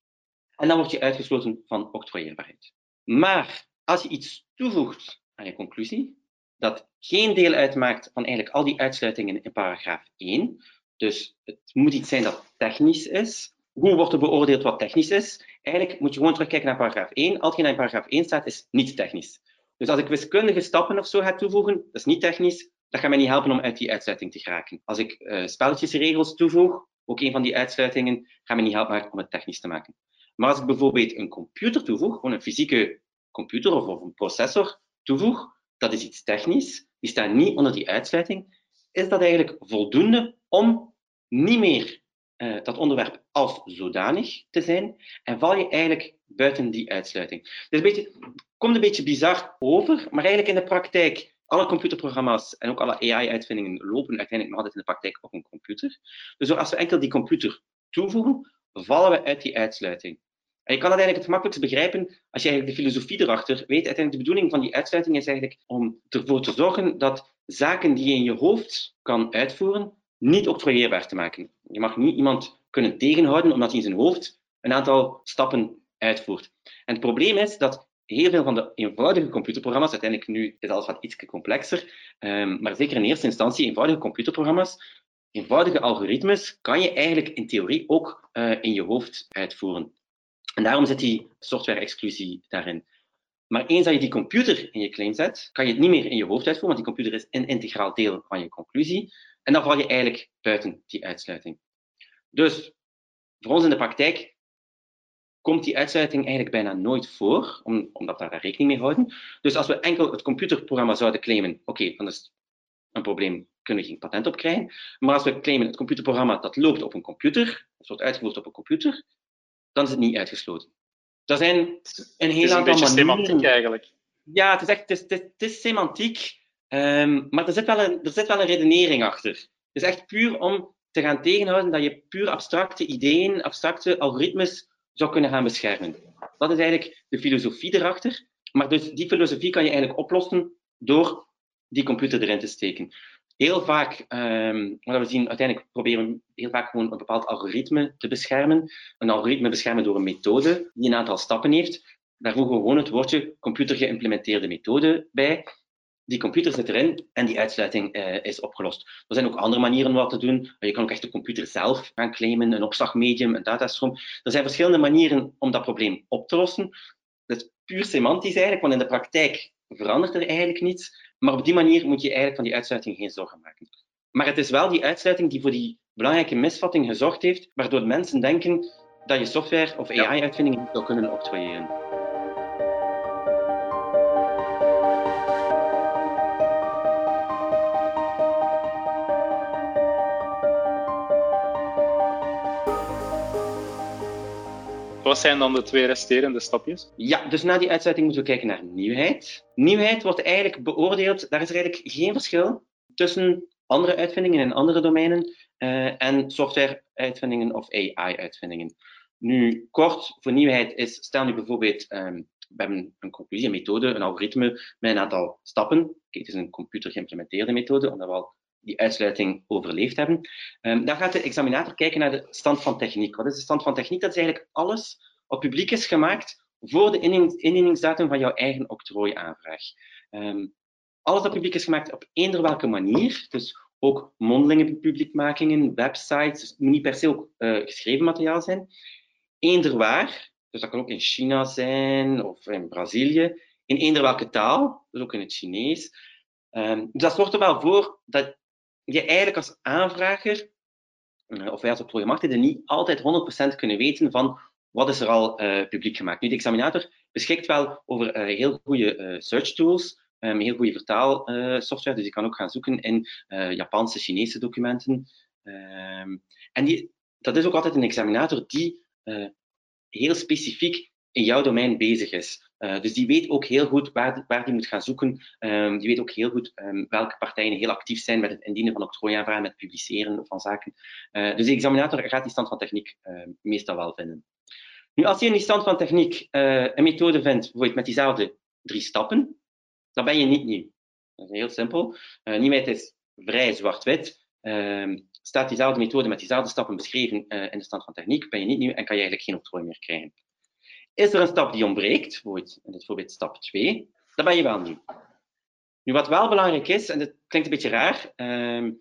En dan word je uitgesloten van octrooieerbaarheid. Maar als je iets toevoegt aan je conclusie, dat geen deel uitmaakt van eigenlijk al die uitsluitingen in paragraaf 1, dus het moet iets zijn dat technisch is. Hoe wordt er beoordeeld wat technisch is? Eigenlijk moet je gewoon terugkijken naar paragraaf 1. Al in paragraaf 1 staat, is niet technisch. Dus als ik wiskundige stappen of zo ga toevoegen, dat is niet technisch, dat gaat mij niet helpen om uit die uitsluiting te geraken. Als ik uh, spelletjesregels toevoeg, ook een van die uitsluitingen, gaat mij niet helpen om het technisch te maken. Maar als ik bijvoorbeeld een computer toevoeg, gewoon een fysieke computer of een processor toevoeg, dat is iets technisch, die staat niet onder die uitsluiting, is dat eigenlijk voldoende om niet meer uh, dat onderwerp als zodanig te zijn en val je eigenlijk buiten die uitsluiting. Dus een beetje, komt een beetje bizar over, maar eigenlijk in de praktijk, alle computerprogramma's en ook alle AI-uitvindingen lopen uiteindelijk nog altijd in de praktijk op een computer. Dus als we enkel die computer toevoegen, vallen we uit die uitsluiting. En je kan dat eigenlijk het gemakkelijkst begrijpen als je eigenlijk de filosofie erachter weet. Uiteindelijk de bedoeling van die uitsluiting is eigenlijk om ervoor te zorgen dat zaken die je in je hoofd kan uitvoeren, niet octrooieerbaar te maken. Je mag niet iemand kunnen tegenhouden omdat hij in zijn hoofd een aantal stappen uitvoert. En het probleem is dat heel veel van de eenvoudige computerprogramma's, uiteindelijk nu is alles wat iets complexer, um, maar zeker in eerste instantie eenvoudige computerprogramma's, eenvoudige algoritmes, kan je eigenlijk in theorie ook uh, in je hoofd uitvoeren. En daarom zit die software-exclusie daarin. Maar eens dat je die computer in je claim zet, kan je het niet meer in je hoofd uitvoeren, want die computer is een integraal deel van je conclusie. En dan val je eigenlijk buiten die uitsluiting. Dus voor ons in de praktijk komt die uitsluiting eigenlijk bijna nooit voor, omdat we daar rekening mee houden. Dus als we enkel het computerprogramma zouden claimen, oké, dan is een probleem, kunnen we geen patent op krijgen. Maar als we claimen het computerprogramma dat loopt op een computer, het wordt uitgevoerd op een computer, dan is het niet uitgesloten. Er zijn een heel aantal manieren. semantiek eigenlijk. Ja, het is echt het is, het is semantiek, um, maar er zit, wel een, er zit wel een redenering achter. Het is echt puur om te gaan tegenhouden dat je puur abstracte ideeën, abstracte algoritmes zou kunnen gaan beschermen. Dat is eigenlijk de filosofie erachter. Maar dus die filosofie kan je eigenlijk oplossen door die computer erin te steken. Heel vaak, um, wat we zien, uiteindelijk proberen we heel vaak gewoon een bepaald algoritme te beschermen. Een algoritme beschermen door een methode die een aantal stappen heeft. Daar voegen we gewoon het woordje computer geïmplementeerde methode bij. Die computer zit erin en die uitsluiting uh, is opgelost. Er zijn ook andere manieren om wat te doen. Je kan ook echt de computer zelf gaan claimen, een opslagmedium, een datastroom. Er zijn verschillende manieren om dat probleem op te lossen. Dat is puur semantisch eigenlijk, want in de praktijk verandert er eigenlijk niets. Maar op die manier moet je eigenlijk van die uitsluiting geen zorgen maken. Maar het is wel die uitsluiting die voor die belangrijke misvatting gezorgd heeft, waardoor mensen denken dat je software of AI-uitvindingen niet zou kunnen octrooieren. Wat zijn dan de twee resterende stapjes? Ja, dus na die uitsluiting moeten we kijken naar nieuwheid. Nieuwheid wordt eigenlijk beoordeeld, daar is er eigenlijk geen verschil tussen andere uitvindingen in andere domeinen uh, en software-uitvindingen of AI-uitvindingen. Nu, kort voor nieuwheid is, stel nu bijvoorbeeld, um, we hebben een conclusie, een methode, een algoritme met een aantal stappen. Het is een computer geïmplementeerde methode, omdat we al die uitsluiting overleefd hebben. Um, dan gaat de examinator kijken naar de stand van techniek. Wat is de stand van techniek? Dat is eigenlijk alles wat publiek is gemaakt voor de indieningsdatum van jouw eigen octrooiaanvraag. Um, alles dat publiek is gemaakt op eender welke manier, dus ook mondelinge publiekmakingen, websites, het moet niet per se ook uh, geschreven materiaal zijn. Eender waar, dus dat kan ook in China zijn of in Brazilië, in eender welke taal, dus ook in het Chinees. Um, dus dat zorgt er wel voor dat je eigenlijk als aanvrager, uh, of wij als octrooiemachtigde, niet altijd 100% kunnen weten van wat is er al uh, publiek gemaakt. Nu, de examinator beschikt wel over uh, heel goede search tools, um, heel goede vertaalsoftware, dus je kan ook gaan zoeken in Japanse, Chinese documenten. Um, en die, dat is ook altijd een examinator die heel specifiek in jouw domein bezig is. Uh, dus die weet ook heel goed waar, waar die moet gaan zoeken. Um, die weet ook heel goed um, welke partijen heel actief zijn met het indienen van octrooiaanvragen, met het publiceren van zaken. Uh, dus de examinator gaat die stand van techniek uh, meestal wel vinden. Nu, als je in die stand van techniek een methode vindt, bijvoorbeeld met diezelfde drie stappen, dan ben je niet nieuw. Dat is heel simpel. nieuwheid is vrij zwart-wit. Ehm, staat diezelfde methode met diezelfde stappen beschreven in de stand van techniek, ben je niet nieuw en kan je eigenlijk geen octrooi meer krijgen. Is er een stap die ontbreekt, bijvoorbeeld in dit voorbeeld stap 2, dan ben je wel nieuw. Nu, wat wel belangrijk is, en dat klinkt een beetje raar, um,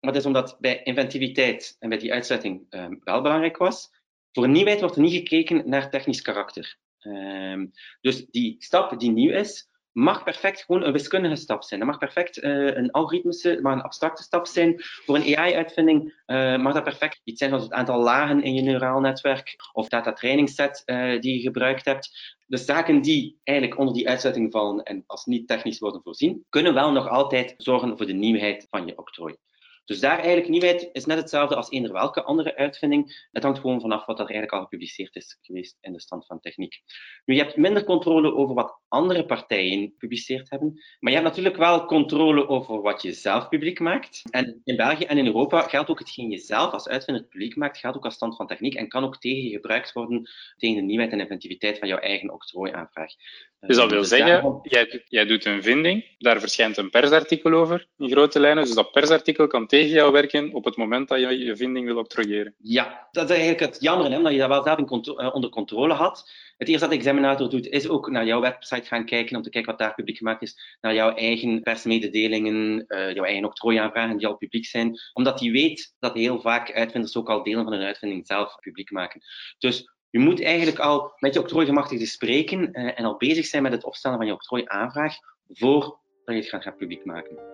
maar dat is omdat bij inventiviteit en bij die uitsluiting um, wel belangrijk was. Voor nieuwheid wordt er niet gekeken naar technisch karakter. Um, dus die stap die nieuw is, mag perfect gewoon een wiskundige stap zijn. Dat mag perfect uh, een algoritmische, maar een abstracte stap zijn. Voor een AI-uitvinding uh, mag dat perfect iets zijn zoals het aantal lagen in je neuraal netwerk of data training set uh, die je gebruikt hebt. De zaken die eigenlijk onder die uitsluiting vallen en als niet technisch worden voorzien, kunnen wel nog altijd zorgen voor de nieuwheid van je octrooi. Dus daar eigenlijk nieuwheid is net hetzelfde als eender welke andere uitvinding. Het hangt gewoon vanaf wat er eigenlijk al gepubliceerd is geweest in de stand van techniek. Nu, je hebt minder controle over wat andere partijen gepubliceerd hebben, maar je hebt natuurlijk wel controle over wat je zelf publiek maakt. En in België en in Europa geldt ook hetgeen je zelf als uitvinder publiek maakt, geldt ook als stand van techniek en kan ook tegen je gebruikt worden tegen de nieuwheid en inventiviteit van jouw eigen octrooiaanvraag. Dus dat wil dus zeggen, jij, jij doet een vinding, daar verschijnt een persartikel over in grote lijnen, dus dat persartikel kan tegen jou werken op het moment dat je je vinding wil octrooieren. Ja, dat is eigenlijk het jammer, hè, dat je dat wel zelf uh, onder controle had. Het eerste dat de examinator doet, is ook naar jouw website gaan kijken, om te kijken wat daar publiek gemaakt is, naar jouw eigen persmededelingen, uh, jouw eigen octrooiaanvragen die al publiek zijn, omdat hij weet dat heel vaak uitvinders ook al delen van hun uitvinding zelf publiek maken. Dus je moet eigenlijk al met je octrooigemachtigde spreken uh, en al bezig zijn met het opstellen van je octrooiaanvraag voordat je het gaat, gaat publiek maken.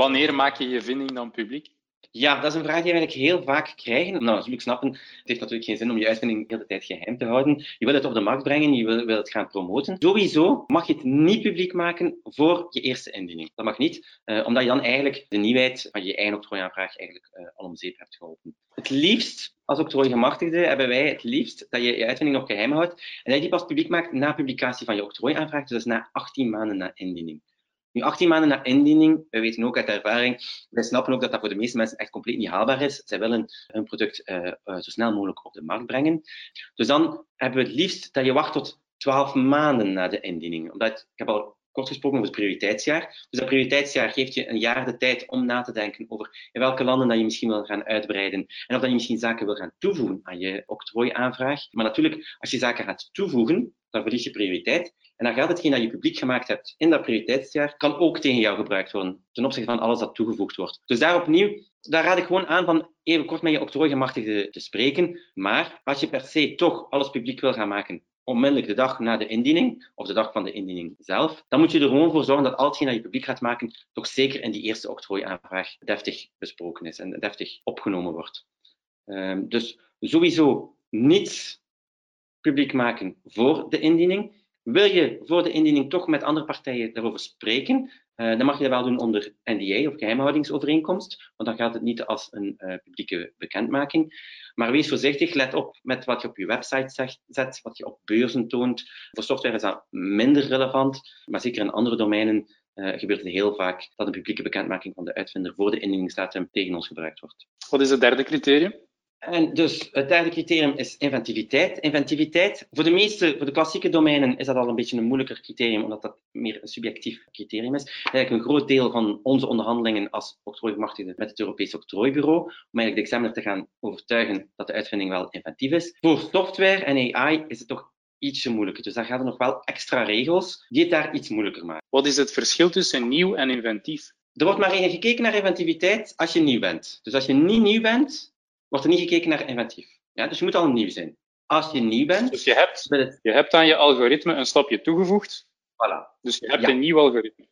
Wanneer maak je je vinding dan publiek? Ja, dat is een vraag die we eigenlijk heel vaak krijgen. Nou, natuurlijk snappen, het heeft natuurlijk geen zin om je uitvinding de hele tijd geheim te houden. Je wil het op de markt brengen, je wil, wil het gaan promoten. Sowieso mag je het niet publiek maken voor je eerste indiening. Dat mag niet, eh, omdat je dan eigenlijk de nieuwheid van je eigen octrooiaanvraag eigenlijk uh, al om zeep hebt geholpen. Het liefst, als octrooigemachtigde, hebben wij het liefst dat je je uitvinding nog geheim houdt en dat je die pas publiek maakt na publicatie van je octrooiaanvraag, dus na 18 maanden na indiening. Nu, 18 maanden na indiening, wij weten ook uit ervaring, wij snappen ook dat dat voor de meeste mensen echt compleet niet haalbaar is. Zij willen hun product uh, uh, zo snel mogelijk op de markt brengen. Dus dan hebben we het liefst dat je wacht tot 12 maanden na de indiening. Omdat, ik heb al kort gesproken over het prioriteitsjaar. Dus dat prioriteitsjaar geeft je een jaar de tijd om na te denken over in welke landen dat je misschien wil gaan uitbreiden en of dat je misschien zaken wil gaan toevoegen aan je octrooiaanvraag. Maar natuurlijk, als je zaken gaat toevoegen, dan verlies je prioriteit. En dan gaat hetgeen dat je publiek gemaakt hebt in dat prioriteitsjaar, kan ook tegen jou gebruikt worden, ten opzichte van alles dat toegevoegd wordt. Dus daar opnieuw, daar raad ik gewoon aan van even kort met je octrooigemachtigde te spreken. Maar als je per se toch alles publiek wil gaan maken, onmiddellijk de dag na de indiening, of de dag van de indiening zelf, dan moet je er gewoon voor zorgen dat al hetgeen dat je publiek gaat maken, toch zeker in die eerste octrooiaanvraag deftig besproken is en deftig opgenomen wordt. Um, dus sowieso niets publiek maken voor de indiening. Wil je voor de indiening toch met andere partijen daarover spreken, uh, dan mag je dat wel doen onder NDA of geheimhoudingsovereenkomst, want dan gaat het niet als een uh, publieke bekendmaking. Maar wees voorzichtig, let op met wat je op je website zet, wat je op beurzen toont. Voor software is dat minder relevant, maar zeker in andere domeinen uh, gebeurt het heel vaak dat een publieke bekendmaking van de uitvinder voor de indieningsdatum tegen ons gebruikt wordt. Wat is het derde criterium? En dus het derde criterium is inventiviteit. Inventiviteit, voor de meeste, voor de klassieke domeinen is dat al een beetje een moeilijker criterium, omdat dat meer een subjectief criterium is. Eigenlijk een groot deel van onze onderhandelingen als octrooigemachtigde met het Europees Octrooibureau, om eigenlijk de examiner te gaan overtuigen dat de uitvinding wel inventief is. Voor software en AI is het toch ietsje moeilijker. Dus daar gaan er nog wel extra regels die het daar iets moeilijker maken. Wat is het verschil tussen nieuw en inventief? Er wordt maar gekeken naar inventiviteit als je nieuw bent. Dus als je niet nieuw bent, wordt er niet gekeken naar inventief. Ja, dus je moet al nieuw zijn. Als je nieuw bent... Dus je hebt, je hebt aan je algoritme een stapje toegevoegd. Voilà. Dus je hebt ja. een nieuw algoritme.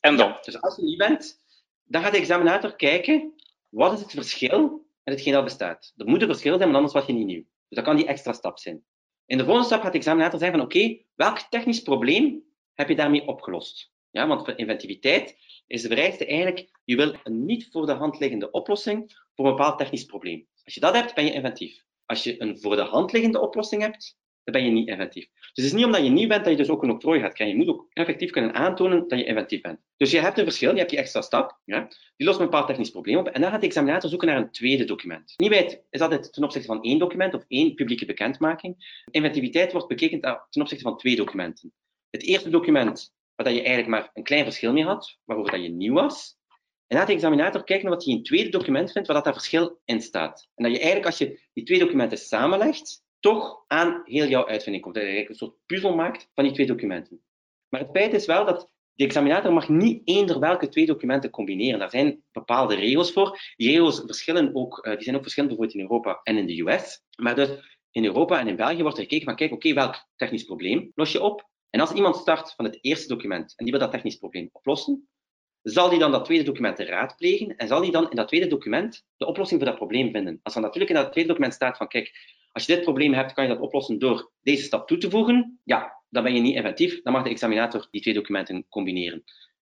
En dan? Ja, dus als je nieuw bent, dan gaat de examinator kijken, wat is het verschil met hetgeen dat bestaat. Er moet een verschil zijn, maar anders was je niet nieuw. Dus dat kan die extra stap zijn. In de volgende stap gaat de examinator zeggen van oké, okay, welk technisch probleem heb je daarmee opgelost? Ja, want inventiviteit is de vereiste eigenlijk, je wil een niet voor de hand liggende oplossing voor een bepaald technisch probleem. Als je dat hebt, ben je inventief. Als je een voor de hand liggende oplossing hebt, dan ben je niet inventief. Dus het is niet omdat je nieuw bent dat je dus ook een octrooi gaat krijgen. Je moet ook effectief kunnen aantonen dat je inventief bent. Dus je hebt een verschil, je hebt die extra stap, ja, die lost een bepaald technisch probleem op, en dan gaat de examinator zoeken naar een tweede document. Nieuwheid is altijd ten opzichte van één document of één publieke bekendmaking. Inventiviteit wordt bekeken ten opzichte van twee documenten. Het eerste document, waar je eigenlijk maar een klein verschil mee had, waarover dat je nieuw was, en laat de examinator kijken naar wat hij in het tweede document vindt, waar dat, dat verschil in staat. En dat je eigenlijk, als je die twee documenten samenlegt, toch aan heel jouw uitvinding komt. Dat je eigenlijk een soort puzzel maakt van die twee documenten. Maar het feit is wel dat de examinator mag niet eender welke twee documenten combineren. Daar zijn bepaalde regels voor. Die regels verschillen ook, uh, die zijn ook verschillend bijvoorbeeld in Europa en in de US. Maar dus in Europa en in België wordt er gekeken van, kijk, oké, welk technisch probleem los je op? En als iemand start van het eerste document en die wil dat technisch probleem oplossen, zal die dan dat tweede document raadplegen en zal die dan in dat tweede document de oplossing voor dat probleem vinden. Als er natuurlijk in dat tweede document staat van kijk, als je dit probleem hebt, kan je dat oplossen door deze stap toe te voegen, ja, dan ben je niet inventief. Dan mag de examinator die twee documenten combineren.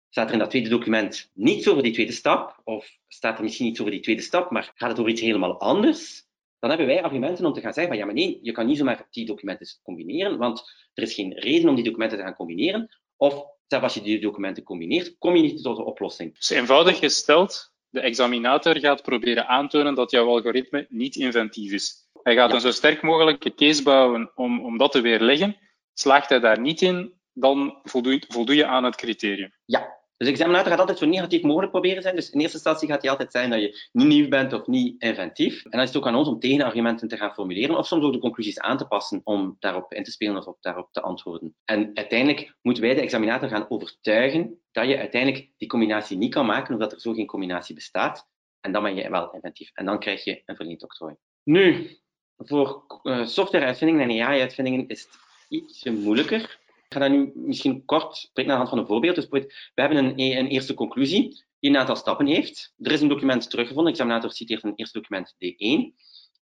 Staat er in dat tweede document niets over die tweede stap, of staat er misschien iets over die tweede stap, maar gaat het over iets helemaal anders, dan hebben wij argumenten om te gaan zeggen van ja, maar nee, je kan niet zomaar die documenten combineren, want er is geen reden om die documenten te gaan combineren, of zelfs als je die documenten combineert, kom je niet tot een oplossing. Dus eenvoudig gesteld, de examinator gaat proberen aantonen dat jouw algoritme niet inventief is. Hij gaat ja. een zo sterk mogelijke case bouwen om, om dat te weerleggen. Slaagt hij daar niet in, dan voldoe, voldoe je aan het criterium. Ja, dus examinator gaat altijd zo negatief mogelijk proberen zijn. Dus in eerste instantie gaat hij altijd zijn dat je niet nieuw bent of niet inventief. En dan is het ook aan ons om tegenargumenten te gaan formuleren of soms ook de conclusies aan te passen om daarop in te spelen of op daarop te antwoorden. En uiteindelijk moeten wij de examinator gaan overtuigen dat je uiteindelijk die combinatie niet kan maken of dat er zo geen combinatie bestaat. En dan ben je wel inventief. En dan krijg je een verleend octrooi. Nu, voor uh, softwareuitvindingen en AI-uitvindingen is het iets moeilijker. Ik ga dat nu misschien kort spreken aan de hand van een voorbeeld. Dus we hebben een, een eerste conclusie die een aantal stappen heeft. Er is een document teruggevonden. De examinator citeert een eerste document D1.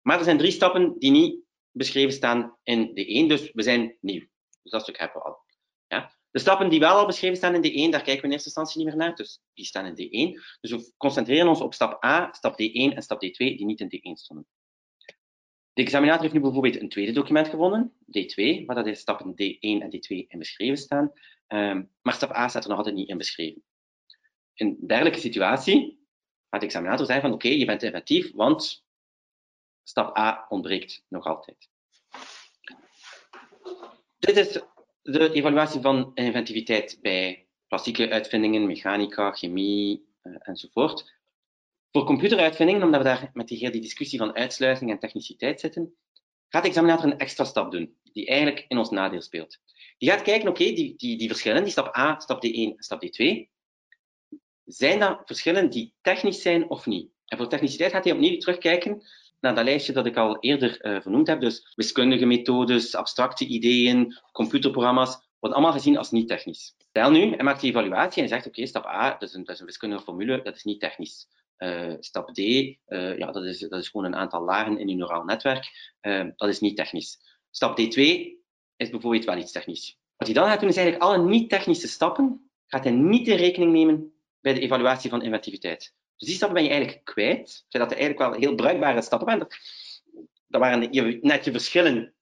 Maar er zijn drie stappen die niet beschreven staan in D1, dus we zijn nieuw. Dus dat stuk hebben we al. Ja? De stappen die wel al beschreven staan in D1, daar kijken we in eerste instantie niet meer naar, dus die staan in D1. Dus we concentreren ons op stap A, stap D1 en stap D2, die niet in D1 stonden. De examinator heeft nu bijvoorbeeld een tweede document gevonden, D2, waar dat de stappen D1 en D2 in beschreven staan, um, maar stap A staat er nog altijd niet in beschreven. In een dergelijke situatie gaat de examinator zeggen van oké, je bent inventief, want stap A ontbreekt nog altijd. Dit is de evaluatie van inventiviteit bij plastieke uitvindingen, mechanica, chemie uh, enzovoort. Voor computeruitvindingen, omdat we daar met die, die discussie van uitsluiting en techniciteit zitten, gaat de examinator een extra stap doen, die eigenlijk in ons nadeel speelt. Die gaat kijken, oké, die, die, die verschillen, die stap A, stap D1 stap D2, zijn dat verschillen die technisch zijn of niet? En voor techniciteit gaat hij opnieuw terugkijken naar dat lijstje dat ik al eerder uh, vernoemd heb. Dus wiskundige methodes, abstracte ideeën, computerprogramma's, worden allemaal gezien als niet technisch. Stel nu, hij maakt die evaluatie en zegt, oké, stap A, dat is, een, dat is een wiskundige formule, dat is niet technisch. Uh, stap D, uh, ja, dat, is, dat is gewoon een aantal lagen in je neuraal netwerk. Uh, dat is niet technisch. Stap D2 is bijvoorbeeld wel iets technisch. Wat hij dan gaat doen, is eigenlijk alle niet-technische stappen gaat hij niet in rekening nemen bij de evaluatie van inventiviteit. Dus die stappen ben je eigenlijk kwijt. Zijn dat er eigenlijk wel heel bruikbare stappen waren. Dat waren net je verschillen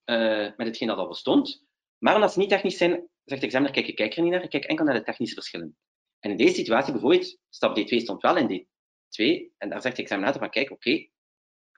met hetgeen dat al bestond. Maar omdat ze niet technisch zijn, zegt de examiner, kijk, ik kijk er niet naar, ik kijk enkel naar de technische verschillen. En in deze situatie bijvoorbeeld, stap D2 stond wel in D2, en daar zegt de examinator van, kijk, oké,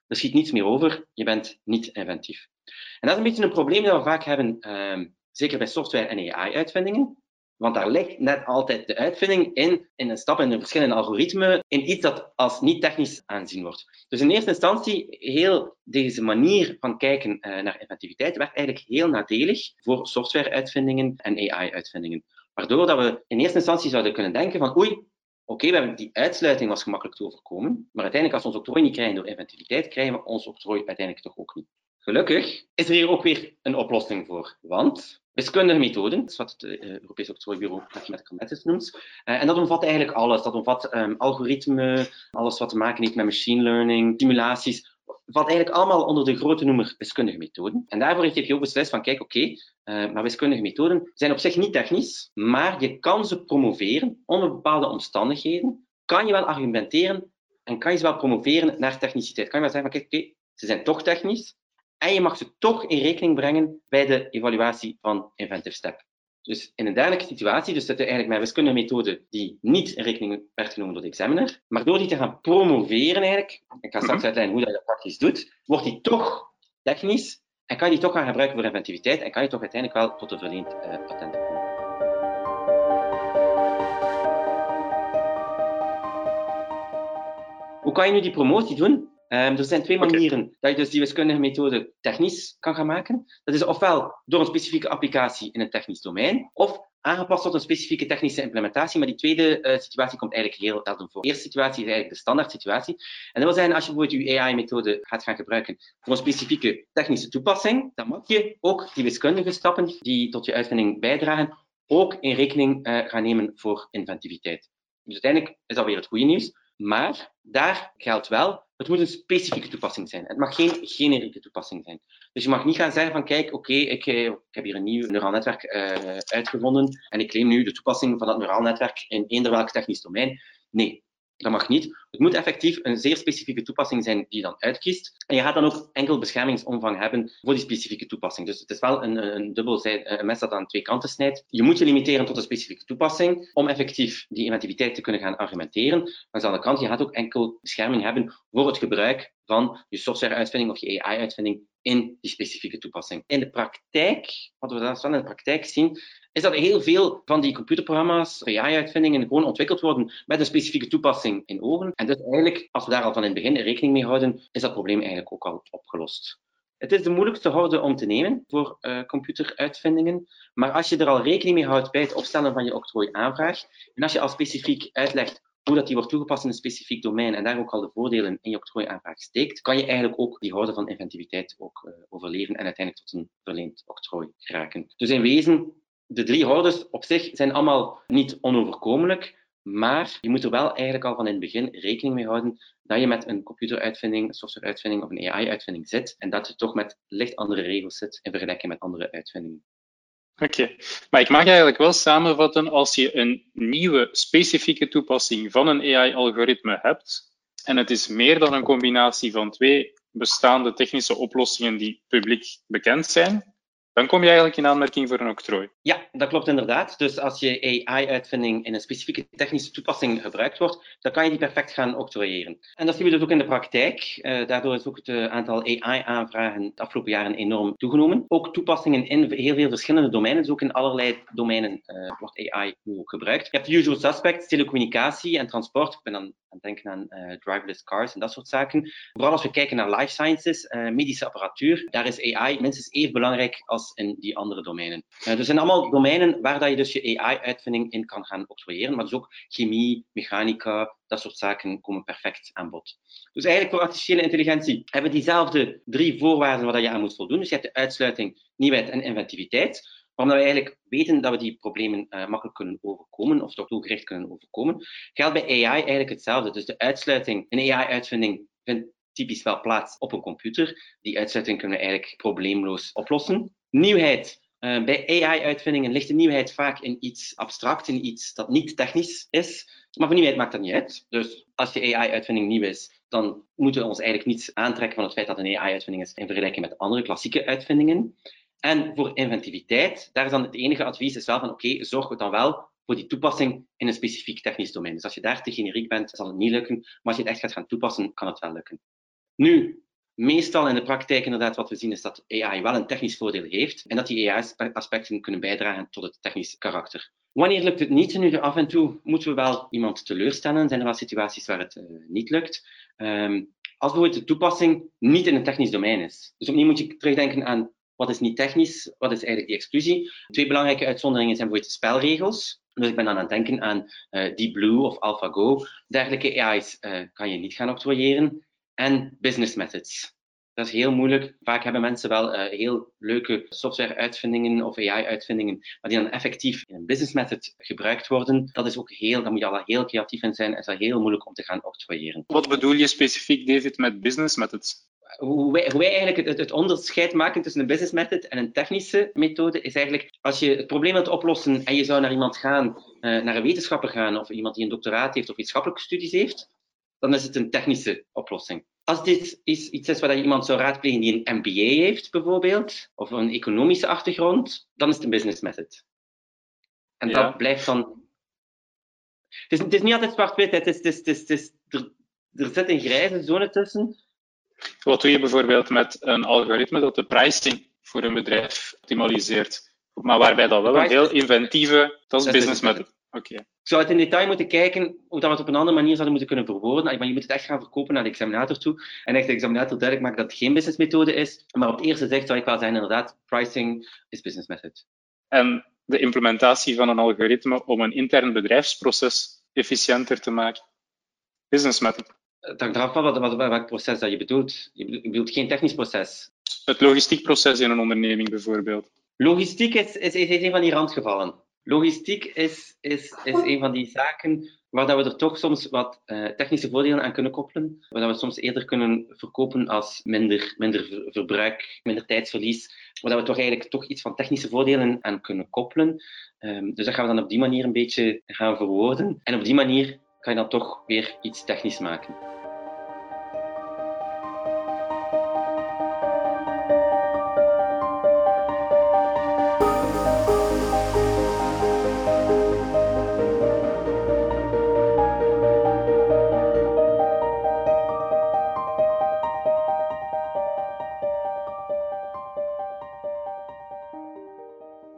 er schiet niets meer over, je bent niet inventief. En dat is een beetje een probleem dat we vaak hebben, uh, zeker bij software- en AI-uitvindingen. Want daar ligt net altijd de uitvinding in, in een stap in een verschillende algoritmen, in iets dat als niet technisch aanzien wordt. Dus in eerste instantie, heel deze manier van kijken uh, naar inventiviteit werd eigenlijk heel nadelig voor software-uitvindingen en AI-uitvindingen. Waardoor dat we in eerste instantie zouden kunnen denken van oei, oké, die uitsluiting was gemakkelijk te overkomen, maar uiteindelijk als we ons octrooi niet krijgen door inventiviteit, krijgen we ons octrooi uiteindelijk toch ook niet. Gelukkig is er hier ook weer een oplossing voor, want wiskundige methoden, dat is wat het uh, Europees Octrooibureau Mathematical Methods noemt. Uh, en dat omvat eigenlijk alles. Dat omvat um, algoritme, alles wat te maken heeft met machine learning, simulaties. Valt eigenlijk allemaal onder de grote noemer wiskundige methoden. En daarvoor heeft ook beslist van, kijk, oké, uh, maar wiskundige methoden zijn op zich niet technisch, maar je kan ze promoveren onder bepaalde omstandigheden. Kan je wel argumenteren en kan je ze wel promoveren naar techniciteit. Kan je wel zeggen van, kijk, oké, ze zijn toch technisch, en je mag ze toch in rekening brengen bij de evaluatie van Inventive Step. Dus in een dergelijke situatie, dus zitten eigenlijk met wiskundige methode die niet in rekening werd genomen door de examiner, maar door die te gaan promoveren eigenlijk, ik ga straks mhm. uitleggen hoe dat je dat praktisch doet, wordt die toch technisch en kan je die toch gaan gebruiken voor inventiviteit en kan je toch uiteindelijk wel tot een verleend uh, patent komen. Hoe kan je nu die promotie doen? Um, er zijn twee manieren dat je dus die wiskundige methode technisch kan gaan maken. Dat is ofwel door een specifieke applicatie in een technisch domein, of aangepast tot een specifieke technische implementatie. Maar die tweede uh, situatie komt eigenlijk heel zelden voor. De eerste situatie is eigenlijk de standaard situatie. En dat wil zeggen, als je bijvoorbeeld je AI-methode gaat gaan gebruiken voor een specifieke technische toepassing, dan moet je ook die wiskundige stappen die tot je uitvinding bijdragen, ook in rekening uh, gaan nemen voor inventiviteit. Dus uiteindelijk is dat weer het goede nieuws. Maar daar geldt wel het moet een specifieke toepassing zijn. Het mag geen generieke toepassing zijn. Dus je mag niet gaan zeggen van kijk, oké, ik, eh, ik, heb hier een nieuw neuraal netwerk uh, uitgevonden en ik claim nu de toepassing van dat neuraal netwerk in eender welk technisch domein. Nee, dat mag niet. Het moet effectief een zeer specifieke toepassing zijn die je dan uitkiest. En je gaat dan ook enkel beschermingsomvang hebben voor die specifieke toepassing. Dus het is wel een, een dubbel een mes dat aan twee kanten snijdt. Je moet je limiteren tot een specifieke toepassing om effectief die inventiviteit te kunnen gaan argumenteren. Maar aan de andere kant, je gaat ook enkel bescherming hebben voor het gebruik van je software-uitvinding of je AI-uitvinding in die specifieke toepassing. In de praktijk, wat we dan in de praktijk zien, is dat heel veel van die computerprogramma's, AI-uitvindingen, gewoon ontwikkeld worden met een specifieke toepassing in ogen. En dus eigenlijk, als we daar al van in het begin rekening mee houden, is dat probleem eigenlijk ook al opgelost. Het is de moeilijkste horde om te nemen voor uh, computeruitvindingen, maar als je er al rekening mee houdt bij het opstellen van je octrooiaanvraag, en als je al specifiek uitlegt hoe dat die wordt toegepast in een specifiek domein en daar ook al de voordelen in je octrooiaanvraag steekt, kan je eigenlijk ook die horde van inventiviteit ook uh, overleven en uiteindelijk tot een verleend octrooi geraken. Dus in wezen de drie hordes op zich zijn allemaal niet onoverkomelijk, maar je moet er wel eigenlijk al van in het begin rekening mee houden dat je met een computeruitvinding, softwareuitvinding of een AI-uitvinding zit en dat je toch met licht andere regels zit in vergelijking met andere uitvindingen. Oké, maar ik mag eigenlijk wel samenvatten, als je een nieuwe specifieke toepassing van een AI-algoritme hebt, en het is meer dan een combinatie van twee bestaande technische oplossingen die publiek bekend zijn, dan kom je eigenlijk in aanmerking voor een octrooi. Ja, dat klopt inderdaad. Dus als je AI-uitvinding in een specifieke technische toepassing gebruikt wordt, dan kan je die perfect gaan octrooieren. En dat zien we dus ook in de praktijk. Uh, daardoor is ook het uh, aantal AI-aanvragen de afgelopen jaren enorm toegenomen. Ook toepassingen in heel veel verschillende domeinen, dus ook in allerlei domeinen uh, wordt AI gebruikt. Je hebt de usual suspects, telecommunicatie en transport. Ik ben dan het denken aan driverless cars en dat soort zaken. Vooral als we kijken naar life sciences, medische apparatuur, daar is AI minstens even belangrijk als in die andere domeinen. Uh, dus zijn allemaal domeinen waar dat je dus je AI-uitvinding in kan gaan octrooieren, maar dus ook chemie, mechanica, dat soort zaken komen perfect aan bod. Dus eigenlijk voor artificiële intelligentie hebben diezelfde drie voorwaarden waar je aan moet voldoen. Dus je hebt de uitsluiting, nieuwheid en inventiviteit. Omdat we eigenlijk weten dat we die problemen uh, makkelijk kunnen overkomen, of toch doelgericht kunnen overkomen, geldt bij AI eigenlijk hetzelfde. Dus de uitsluiting, een AI-uitvinding vindt typisch wel plaats op een computer. Die uitsluiting kunnen we eigenlijk probleemloos oplossen. Nieuwheid. Uh, bij AI-uitvindingen ligt de nieuwheid vaak in iets abstract, in iets dat niet technisch is. Maar voor nieuwheid maakt dat niet uit. Dus als je AI-uitvinding nieuw is, dan moeten we ons eigenlijk niets aantrekken van het feit dat een AI-uitvinding is in vergelijking met andere klassieke uitvindingen. En voor inventiviteit, daar is dan het enige advies is wel van oké, okay, zorg dan wel voor die toepassing in een specifiek technisch domein. Dus als je daar te generiek bent, zal het niet lukken. Maar als je het echt gaat gaan toepassen, kan het wel lukken. Nu, meestal in de praktijk inderdaad wat we zien is dat AI wel een technisch voordeel heeft en dat die AI-aspecten kunnen bijdragen tot het technisch karakter. Wanneer lukt het niet? Nu, af en toe moeten we wel iemand teleurstellen. Zijn er wel situaties waar het uh, niet lukt? Um, als bijvoorbeeld de toepassing niet in een technisch domein is. Dus opnieuw moet je terugdenken aan wat is niet technisch, wat is eigenlijk die exclusie. Twee belangrijke uitzonderingen zijn bijvoorbeeld de spelregels. Dus ik ben dan aan het denken aan uh, Deep Blue of AlphaGo. Dergelijke AI's uh, kan je niet gaan octrooieren en business methods. Dat is heel moeilijk. Vaak hebben mensen wel uh, heel leuke software-uitvindingen of AI-uitvindingen, maar die dan effectief in een business method gebruikt worden. Dat is ook heel, daar moet je al heel creatief in zijn en is dat heel moeilijk om te gaan octrooieren. Wat bedoel je specifiek, David, met business methods? Hoe wij, hoe wij, eigenlijk het, het, onderscheid maken tussen een business method en een technische methode is eigenlijk als je het probleem wilt oplossen en je zou naar iemand gaan, uh, naar een wetenschapper gaan of iemand die een doctoraat heeft of wetenschappelijke studies heeft, dan is het een technische oplossing. Als dit is iets is waar iemand zou raadplegen die een MBA heeft, bijvoorbeeld, of een economische achtergrond, dan is het een business method. En ja. dat blijft dan. Het is, het is niet altijd zwart-wit, het is, het is, het is, het is, er, er zit een grijze zone tussen. Wat doe je bijvoorbeeld met een algoritme dat de pricing voor een bedrijf optimaliseert, maar waarbij dat wel een heel inventieve, dat is business method. Oké. Ik zou het in detail moeten kijken hoe dat we het op een andere manier zouden moeten kunnen verwoorden. Maar je moet het echt gaan verkopen naar de examinator toe. En echt de examinator duidelijk maken dat het geen businessmethode is. Maar op het eerste zicht zou ik wel zeggen, inderdaad, pricing is business method. En de implementatie van een algoritme om een intern bedrijfsproces efficiënter te maken. Business method. Het hangt eraf van wat, wat, welk proces dat je bedoelt. Je bedoelt geen technisch proces. Het logistiek proces in een onderneming bijvoorbeeld. Logistiek is, is, is een van die randgevallen. Logistiek is, is, is een van die zaken waar dat we er toch soms wat uh, technische voordelen aan kunnen koppelen. Waar dat we soms eerder kunnen verkopen als minder, minder verbruik, minder tijdsverlies. Waar dat we toch eigenlijk toch iets van technische voordelen aan kunnen koppelen. Um, dus dat gaan we dan op die manier een beetje gaan verwoorden. En op die manier kan je dan toch weer iets technisch maken.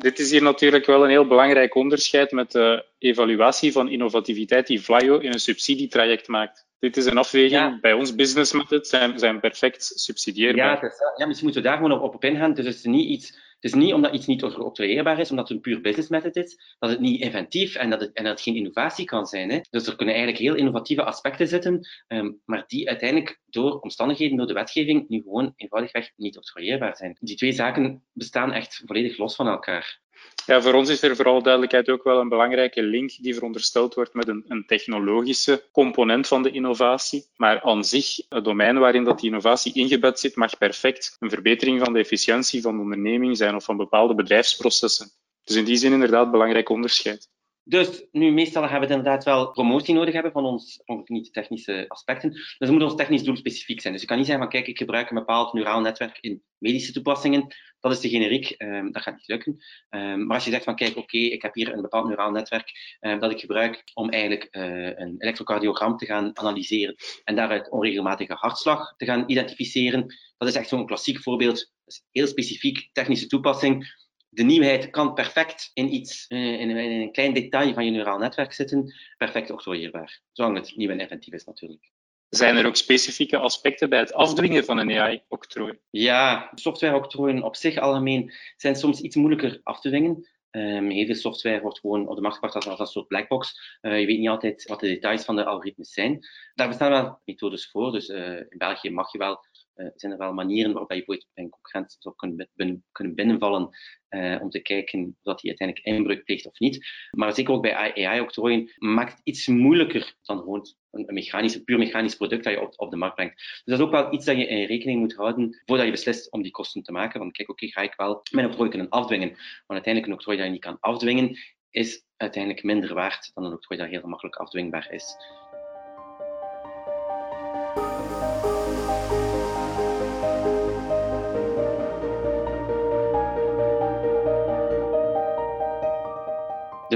Dit is hier natuurlijk wel een heel belangrijk onderscheid met de evaluatie van innovativiteit die Flyo in een subsidietraject maakt. Dit is een afweging. Bij ons business methods zijn, zijn perfect subsidieerbaar. Ja, is, ja, misschien moeten we daar gewoon op, op ingaan. Dus het is niet iets het is niet omdat iets niet octrooieerbaar is, omdat het een puur business method is, dat het niet inventief en dat het, en dat geen innovatie kan zijn. Hè. Dus er kunnen eigenlijk heel innovatieve aspecten zitten, um, maar die uiteindelijk door omstandigheden, door de wetgeving, nu gewoon eenvoudigweg niet octrooieerbaar zijn. Die twee zaken bestaan echt volledig los van elkaar. Ja, voor ons is er vooral duidelijkheid ook wel een belangrijke link die verondersteld wordt met een, een, technologische component van de innovatie. Maar aan zich, het domein waarin dat die innovatie ingebed zit, mag perfect een verbetering van de efficiëntie van de onderneming zijn of van bepaalde bedrijfsprocessen. Dus in die zin inderdaad belangrijk onderscheid. Dus nu, meestal hebben we inderdaad wel promotie nodig hebben van ons niet technische aspecten. Dus het moet ons technisch doel specifiek zijn. Dus je kan niet zeggen van kijk, ik gebruik een bepaald neuraal netwerk in medische toepassingen. Dat is te generiek, um, dat gaat niet lukken. Um, maar als je zegt van kijk, oké, ik heb hier een bepaald neuraal netwerk um, dat ik gebruik om eigenlijk uh, een elektrocardiogram te gaan analyseren en daaruit onregelmatige hartslag te gaan identificeren. Dat is echt zo'n klassiek voorbeeld. Dat is heel specifiek technische toepassing de nieuwheid kan perfect in iets, eh, in een klein detail van je neuraal netwerk zitten, perfect octrooieerbaar. Zolang het nieuw en inventief is natuurlijk. Zijn er ook specifieke aspecten bij het afdwingen van een AI-octrooi? Ja, software-octrooien op zich algemeen zijn soms iets moeilijker af te dwingen. Um, heel veel software wordt gewoon op de markt gebracht als, een soort blackbox. Uh, je weet niet altijd wat de details van de algoritmes zijn. Daar bestaan wel methodes voor. Dus uh, in België mag je wel uh, zijn er wel manieren waarop je bij een concurrent zou kunnen, binnen, kunnen binnenvallen uh, om te kijken of hij uiteindelijk inbreuk pleegt of niet. Maar zeker ook bij AI-octrooien maakt het iets moeilijker dan gewoon een, mechanisch, puur mechanisch product dat je op, op, de markt brengt. Dus dat is ook wel iets dat je in rekening moet houden voordat je beslist om die kosten te maken. Want kijk, oké, ga ik wel mijn octrooi kunnen afdwingen? Maar uiteindelijk een octrooi dat je niet kan afdwingen, is uiteindelijk minder waard dan een octrooi dat heel makkelijk afdwingbaar is.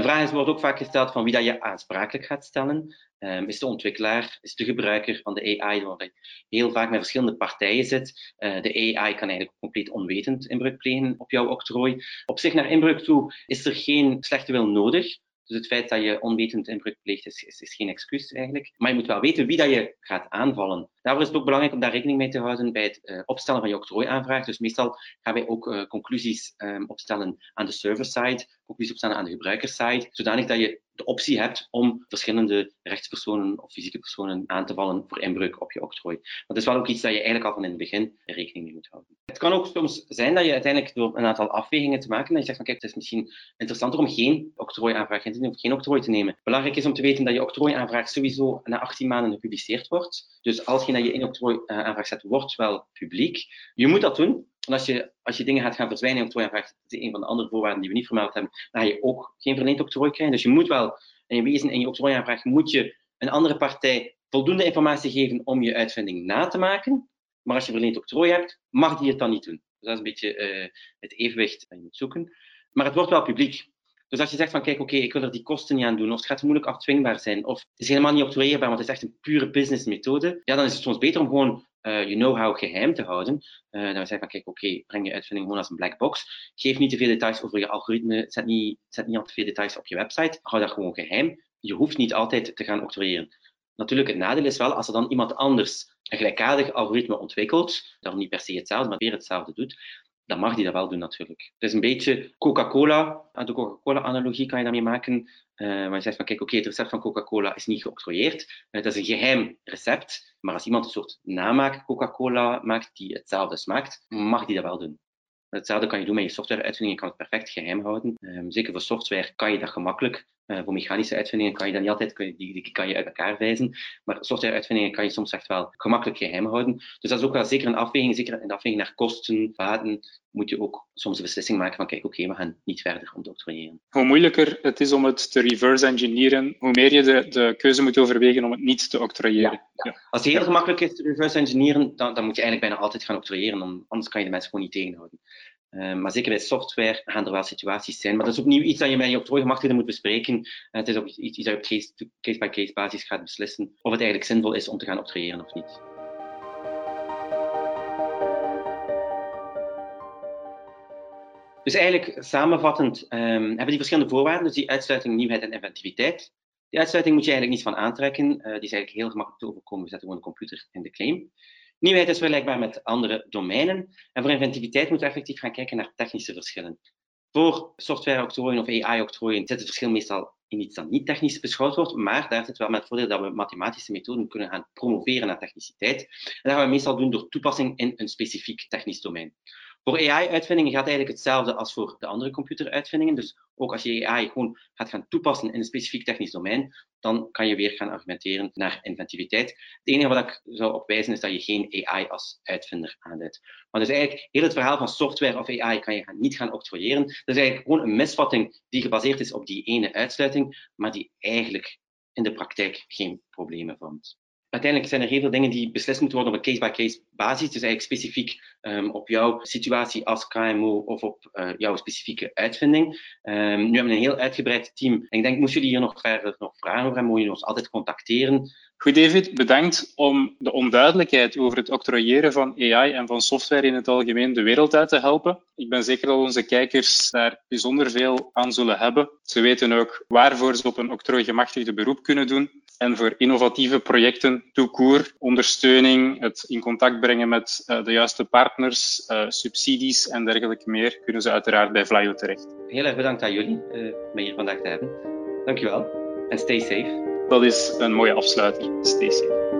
Vraag is, wordt ook vaak gesteld van wie dat je aansprakelijk gaat stellen. Um, is de ontwikkelaar, is de gebruiker van de AI, waar je heel vaak met verschillende partijen zit. Uh, de AI kan eigenlijk compleet onwetend inbreuk plegen op jouw octrooi. Op zich naar inbreuk toe is er geen slechte wil nodig. Dus het feit dat je onwetend inbreuk pleegt is, is, geen excuus eigenlijk. Maar je moet wel weten wie dat je gaat aanvallen. Daarvoor is het ook belangrijk om daar rekening mee te houden bij het uh, opstellen van je octrooiaanvraag. Dus meestal gaan wij ook uh, conclusies um, opstellen aan de server-side, conclusies opstellen aan de gebruikerside, zodanig dat je de optie hebt om verschillende rechtspersonen of fysieke personen aan te vallen voor inbreuk op je octrooi. Dat is wel ook iets dat je eigenlijk al van in het begin rekening mee moet houden. Het kan ook soms zijn dat je uiteindelijk door een aantal afwegingen te maken, dat je zegt van kijk, het is misschien interessanter om geen octrooiaanvraag in te nemen of geen octrooi te nemen. Belangrijk is om te weten dat je octrooiaanvraag sowieso na 18 maanden gepubliceerd wordt. Dus als je naar je in octrooiaanvraag zet, wordt wel publiek. Je moet dat doen, als je, als je dingen gaat gaan verzwijnen in octrooiaanvraag, dat is een van de andere voorwaarden die we niet vermeld hebben, dan ga je ook geen verleend octrooi krijgen. Dus je moet wel, in wezen in je octrooiaanvraag, moet je een andere partij voldoende informatie geven om je uitvinding na te maken. Maar als je verleend octrooi hebt, mag die het dan niet doen. Dus dat is een beetje uh, het evenwicht dat je moet zoeken. Maar het wordt wel publiek. Dus als je zegt van kijk, oké, ik wil er die kosten niet aan doen, of het gaat moeilijk afdwingbaar zijn, of het is helemaal niet octrooieerbaar, want het is echt een pure businessmethode, ja, dan is het soms beter om gewoon je know-how geheim te houden. Uh, dan we zeggen van kijk, oké, breng je uitvinding gewoon als een black box. Geef niet te veel details over je algoritme, zet niet, zet niet al te veel details op je website. Hou dat gewoon geheim. Je hoeft niet altijd te gaan octrooieren. Natuurlijk, het nadeel is wel als er dan iemand anders een gelijkaardig algoritme ontwikkelt, dat niet per se hetzelfde, maar weer hetzelfde doet, dan mag die dat wel doen natuurlijk. Het is een beetje Coca-Cola, de Coca-Cola-analogie kan je daarmee maken. Uh, waar je zegt van kijk, oké, het recept van Coca-Cola is niet geoctrooieerd. Het is een geheim recept, maar als iemand een soort namaak Coca-Cola maakt die hetzelfde smaakt, mag die dat wel doen. Hetzelfde kan je doen met je software-uitvindingen, je kan het perfect geheim houden. Um, zeker voor software kan je dat gemakkelijk. Uh, voor mechanische uitvindingen kan je dat niet altijd, die, die kan je uit elkaar wijzen. Maar software-uitvindingen kan je soms echt wel gemakkelijk geheim houden. Dus dat is ook wel zeker een afweging, zeker een afweging naar kosten, baten, moet je ook soms de beslissing maken van kijk, oké, okay, we gaan niet verder om te octrooieren. Hoe moeilijker het is om het te reverse engineeren, hoe meer je de, de keuze moet overwegen om het niet te octrooieren. Ja, ja. Als het heel gemakkelijk is te reverse engineeren, dan, dan moet je eigenlijk bijna altijd gaan octrooieren, anders kan je de mensen gewoon niet tegenhouden. Uh, maar zeker bij software gaan er wel situaties zijn. Maar dat is opnieuw iets dat je met je octrooigemachtigden moet bespreken. Uh, het is ook iets, iets dat je op case-by-case -case basis gaat beslissen of het eigenlijk zinvol is om te gaan octrooieren of niet. Dus eigenlijk samenvattend um, hebben die verschillende voorwaarden, dus die uitsluiting, nieuwheid en inventiviteit. Die uitsluiting moet je eigenlijk niets van aantrekken. Uh, die is eigenlijk heel gemakkelijk te overkomen. We zetten gewoon een computer in de claim. Nieuwheid is vergelijkbaar met andere domeinen. En voor inventiviteit moeten we effectief gaan kijken naar technische verschillen. Voor software-octrooien of AI-octrooien zit het verschil meestal in iets dat niet technisch beschouwd wordt, maar daar zit wel met voordeel dat we mathematische methoden kunnen gaan promoveren naar techniciteit. En dat gaan we meestal doen door toepassing in een specifiek technisch domein. Voor AI-uitvindingen gaat eigenlijk hetzelfde als voor de andere computeruitvindingen. Dus ook als je AI gewoon gaat gaan toepassen in een specifiek technisch domein, dan kan je weer gaan argumenteren naar inventiviteit. Het enige wat ik zou opwijzen is dat je geen AI als uitvinder aanduidt. Maar dus eigenlijk heel het verhaal van software of AI kan je niet gaan octrooieren. Dat is eigenlijk gewoon een misvatting die gebaseerd is op die ene uitsluiting, maar die eigenlijk in de praktijk geen problemen vormt uiteindelijk zijn er heel veel dingen die beslist moeten worden op een case-by-case basis. Dus eigenlijk specifiek um, op jouw situatie als KMO of op uh, jouw specifieke uitvinding. Um, nu hebben we een heel uitgebreid team. En ik denk, moest jullie hier nog verder nog vragen over hebben, mogen jullie ons altijd contacteren. Goed, David, bedankt om de onduidelijkheid over het octrooieren van AI en van software in het algemeen de wereld uit te helpen. Ik ben zeker dat onze kijkers daar bijzonder veel aan zullen hebben. Ze weten ook waarvoor ze op een octrooigemachtigde beroep kunnen doen. En voor innovatieve projecten, toekoer, ondersteuning, het in contact brengen met uh, de juiste partners, uh, subsidies en dergelijke meer, kunnen ze uiteraard bij Flyo terecht. Heel erg bedankt aan jullie uh, mij hier vandaag te hebben. Dankjewel en stay safe. Dat is een mooie afsluiter. Stay safe.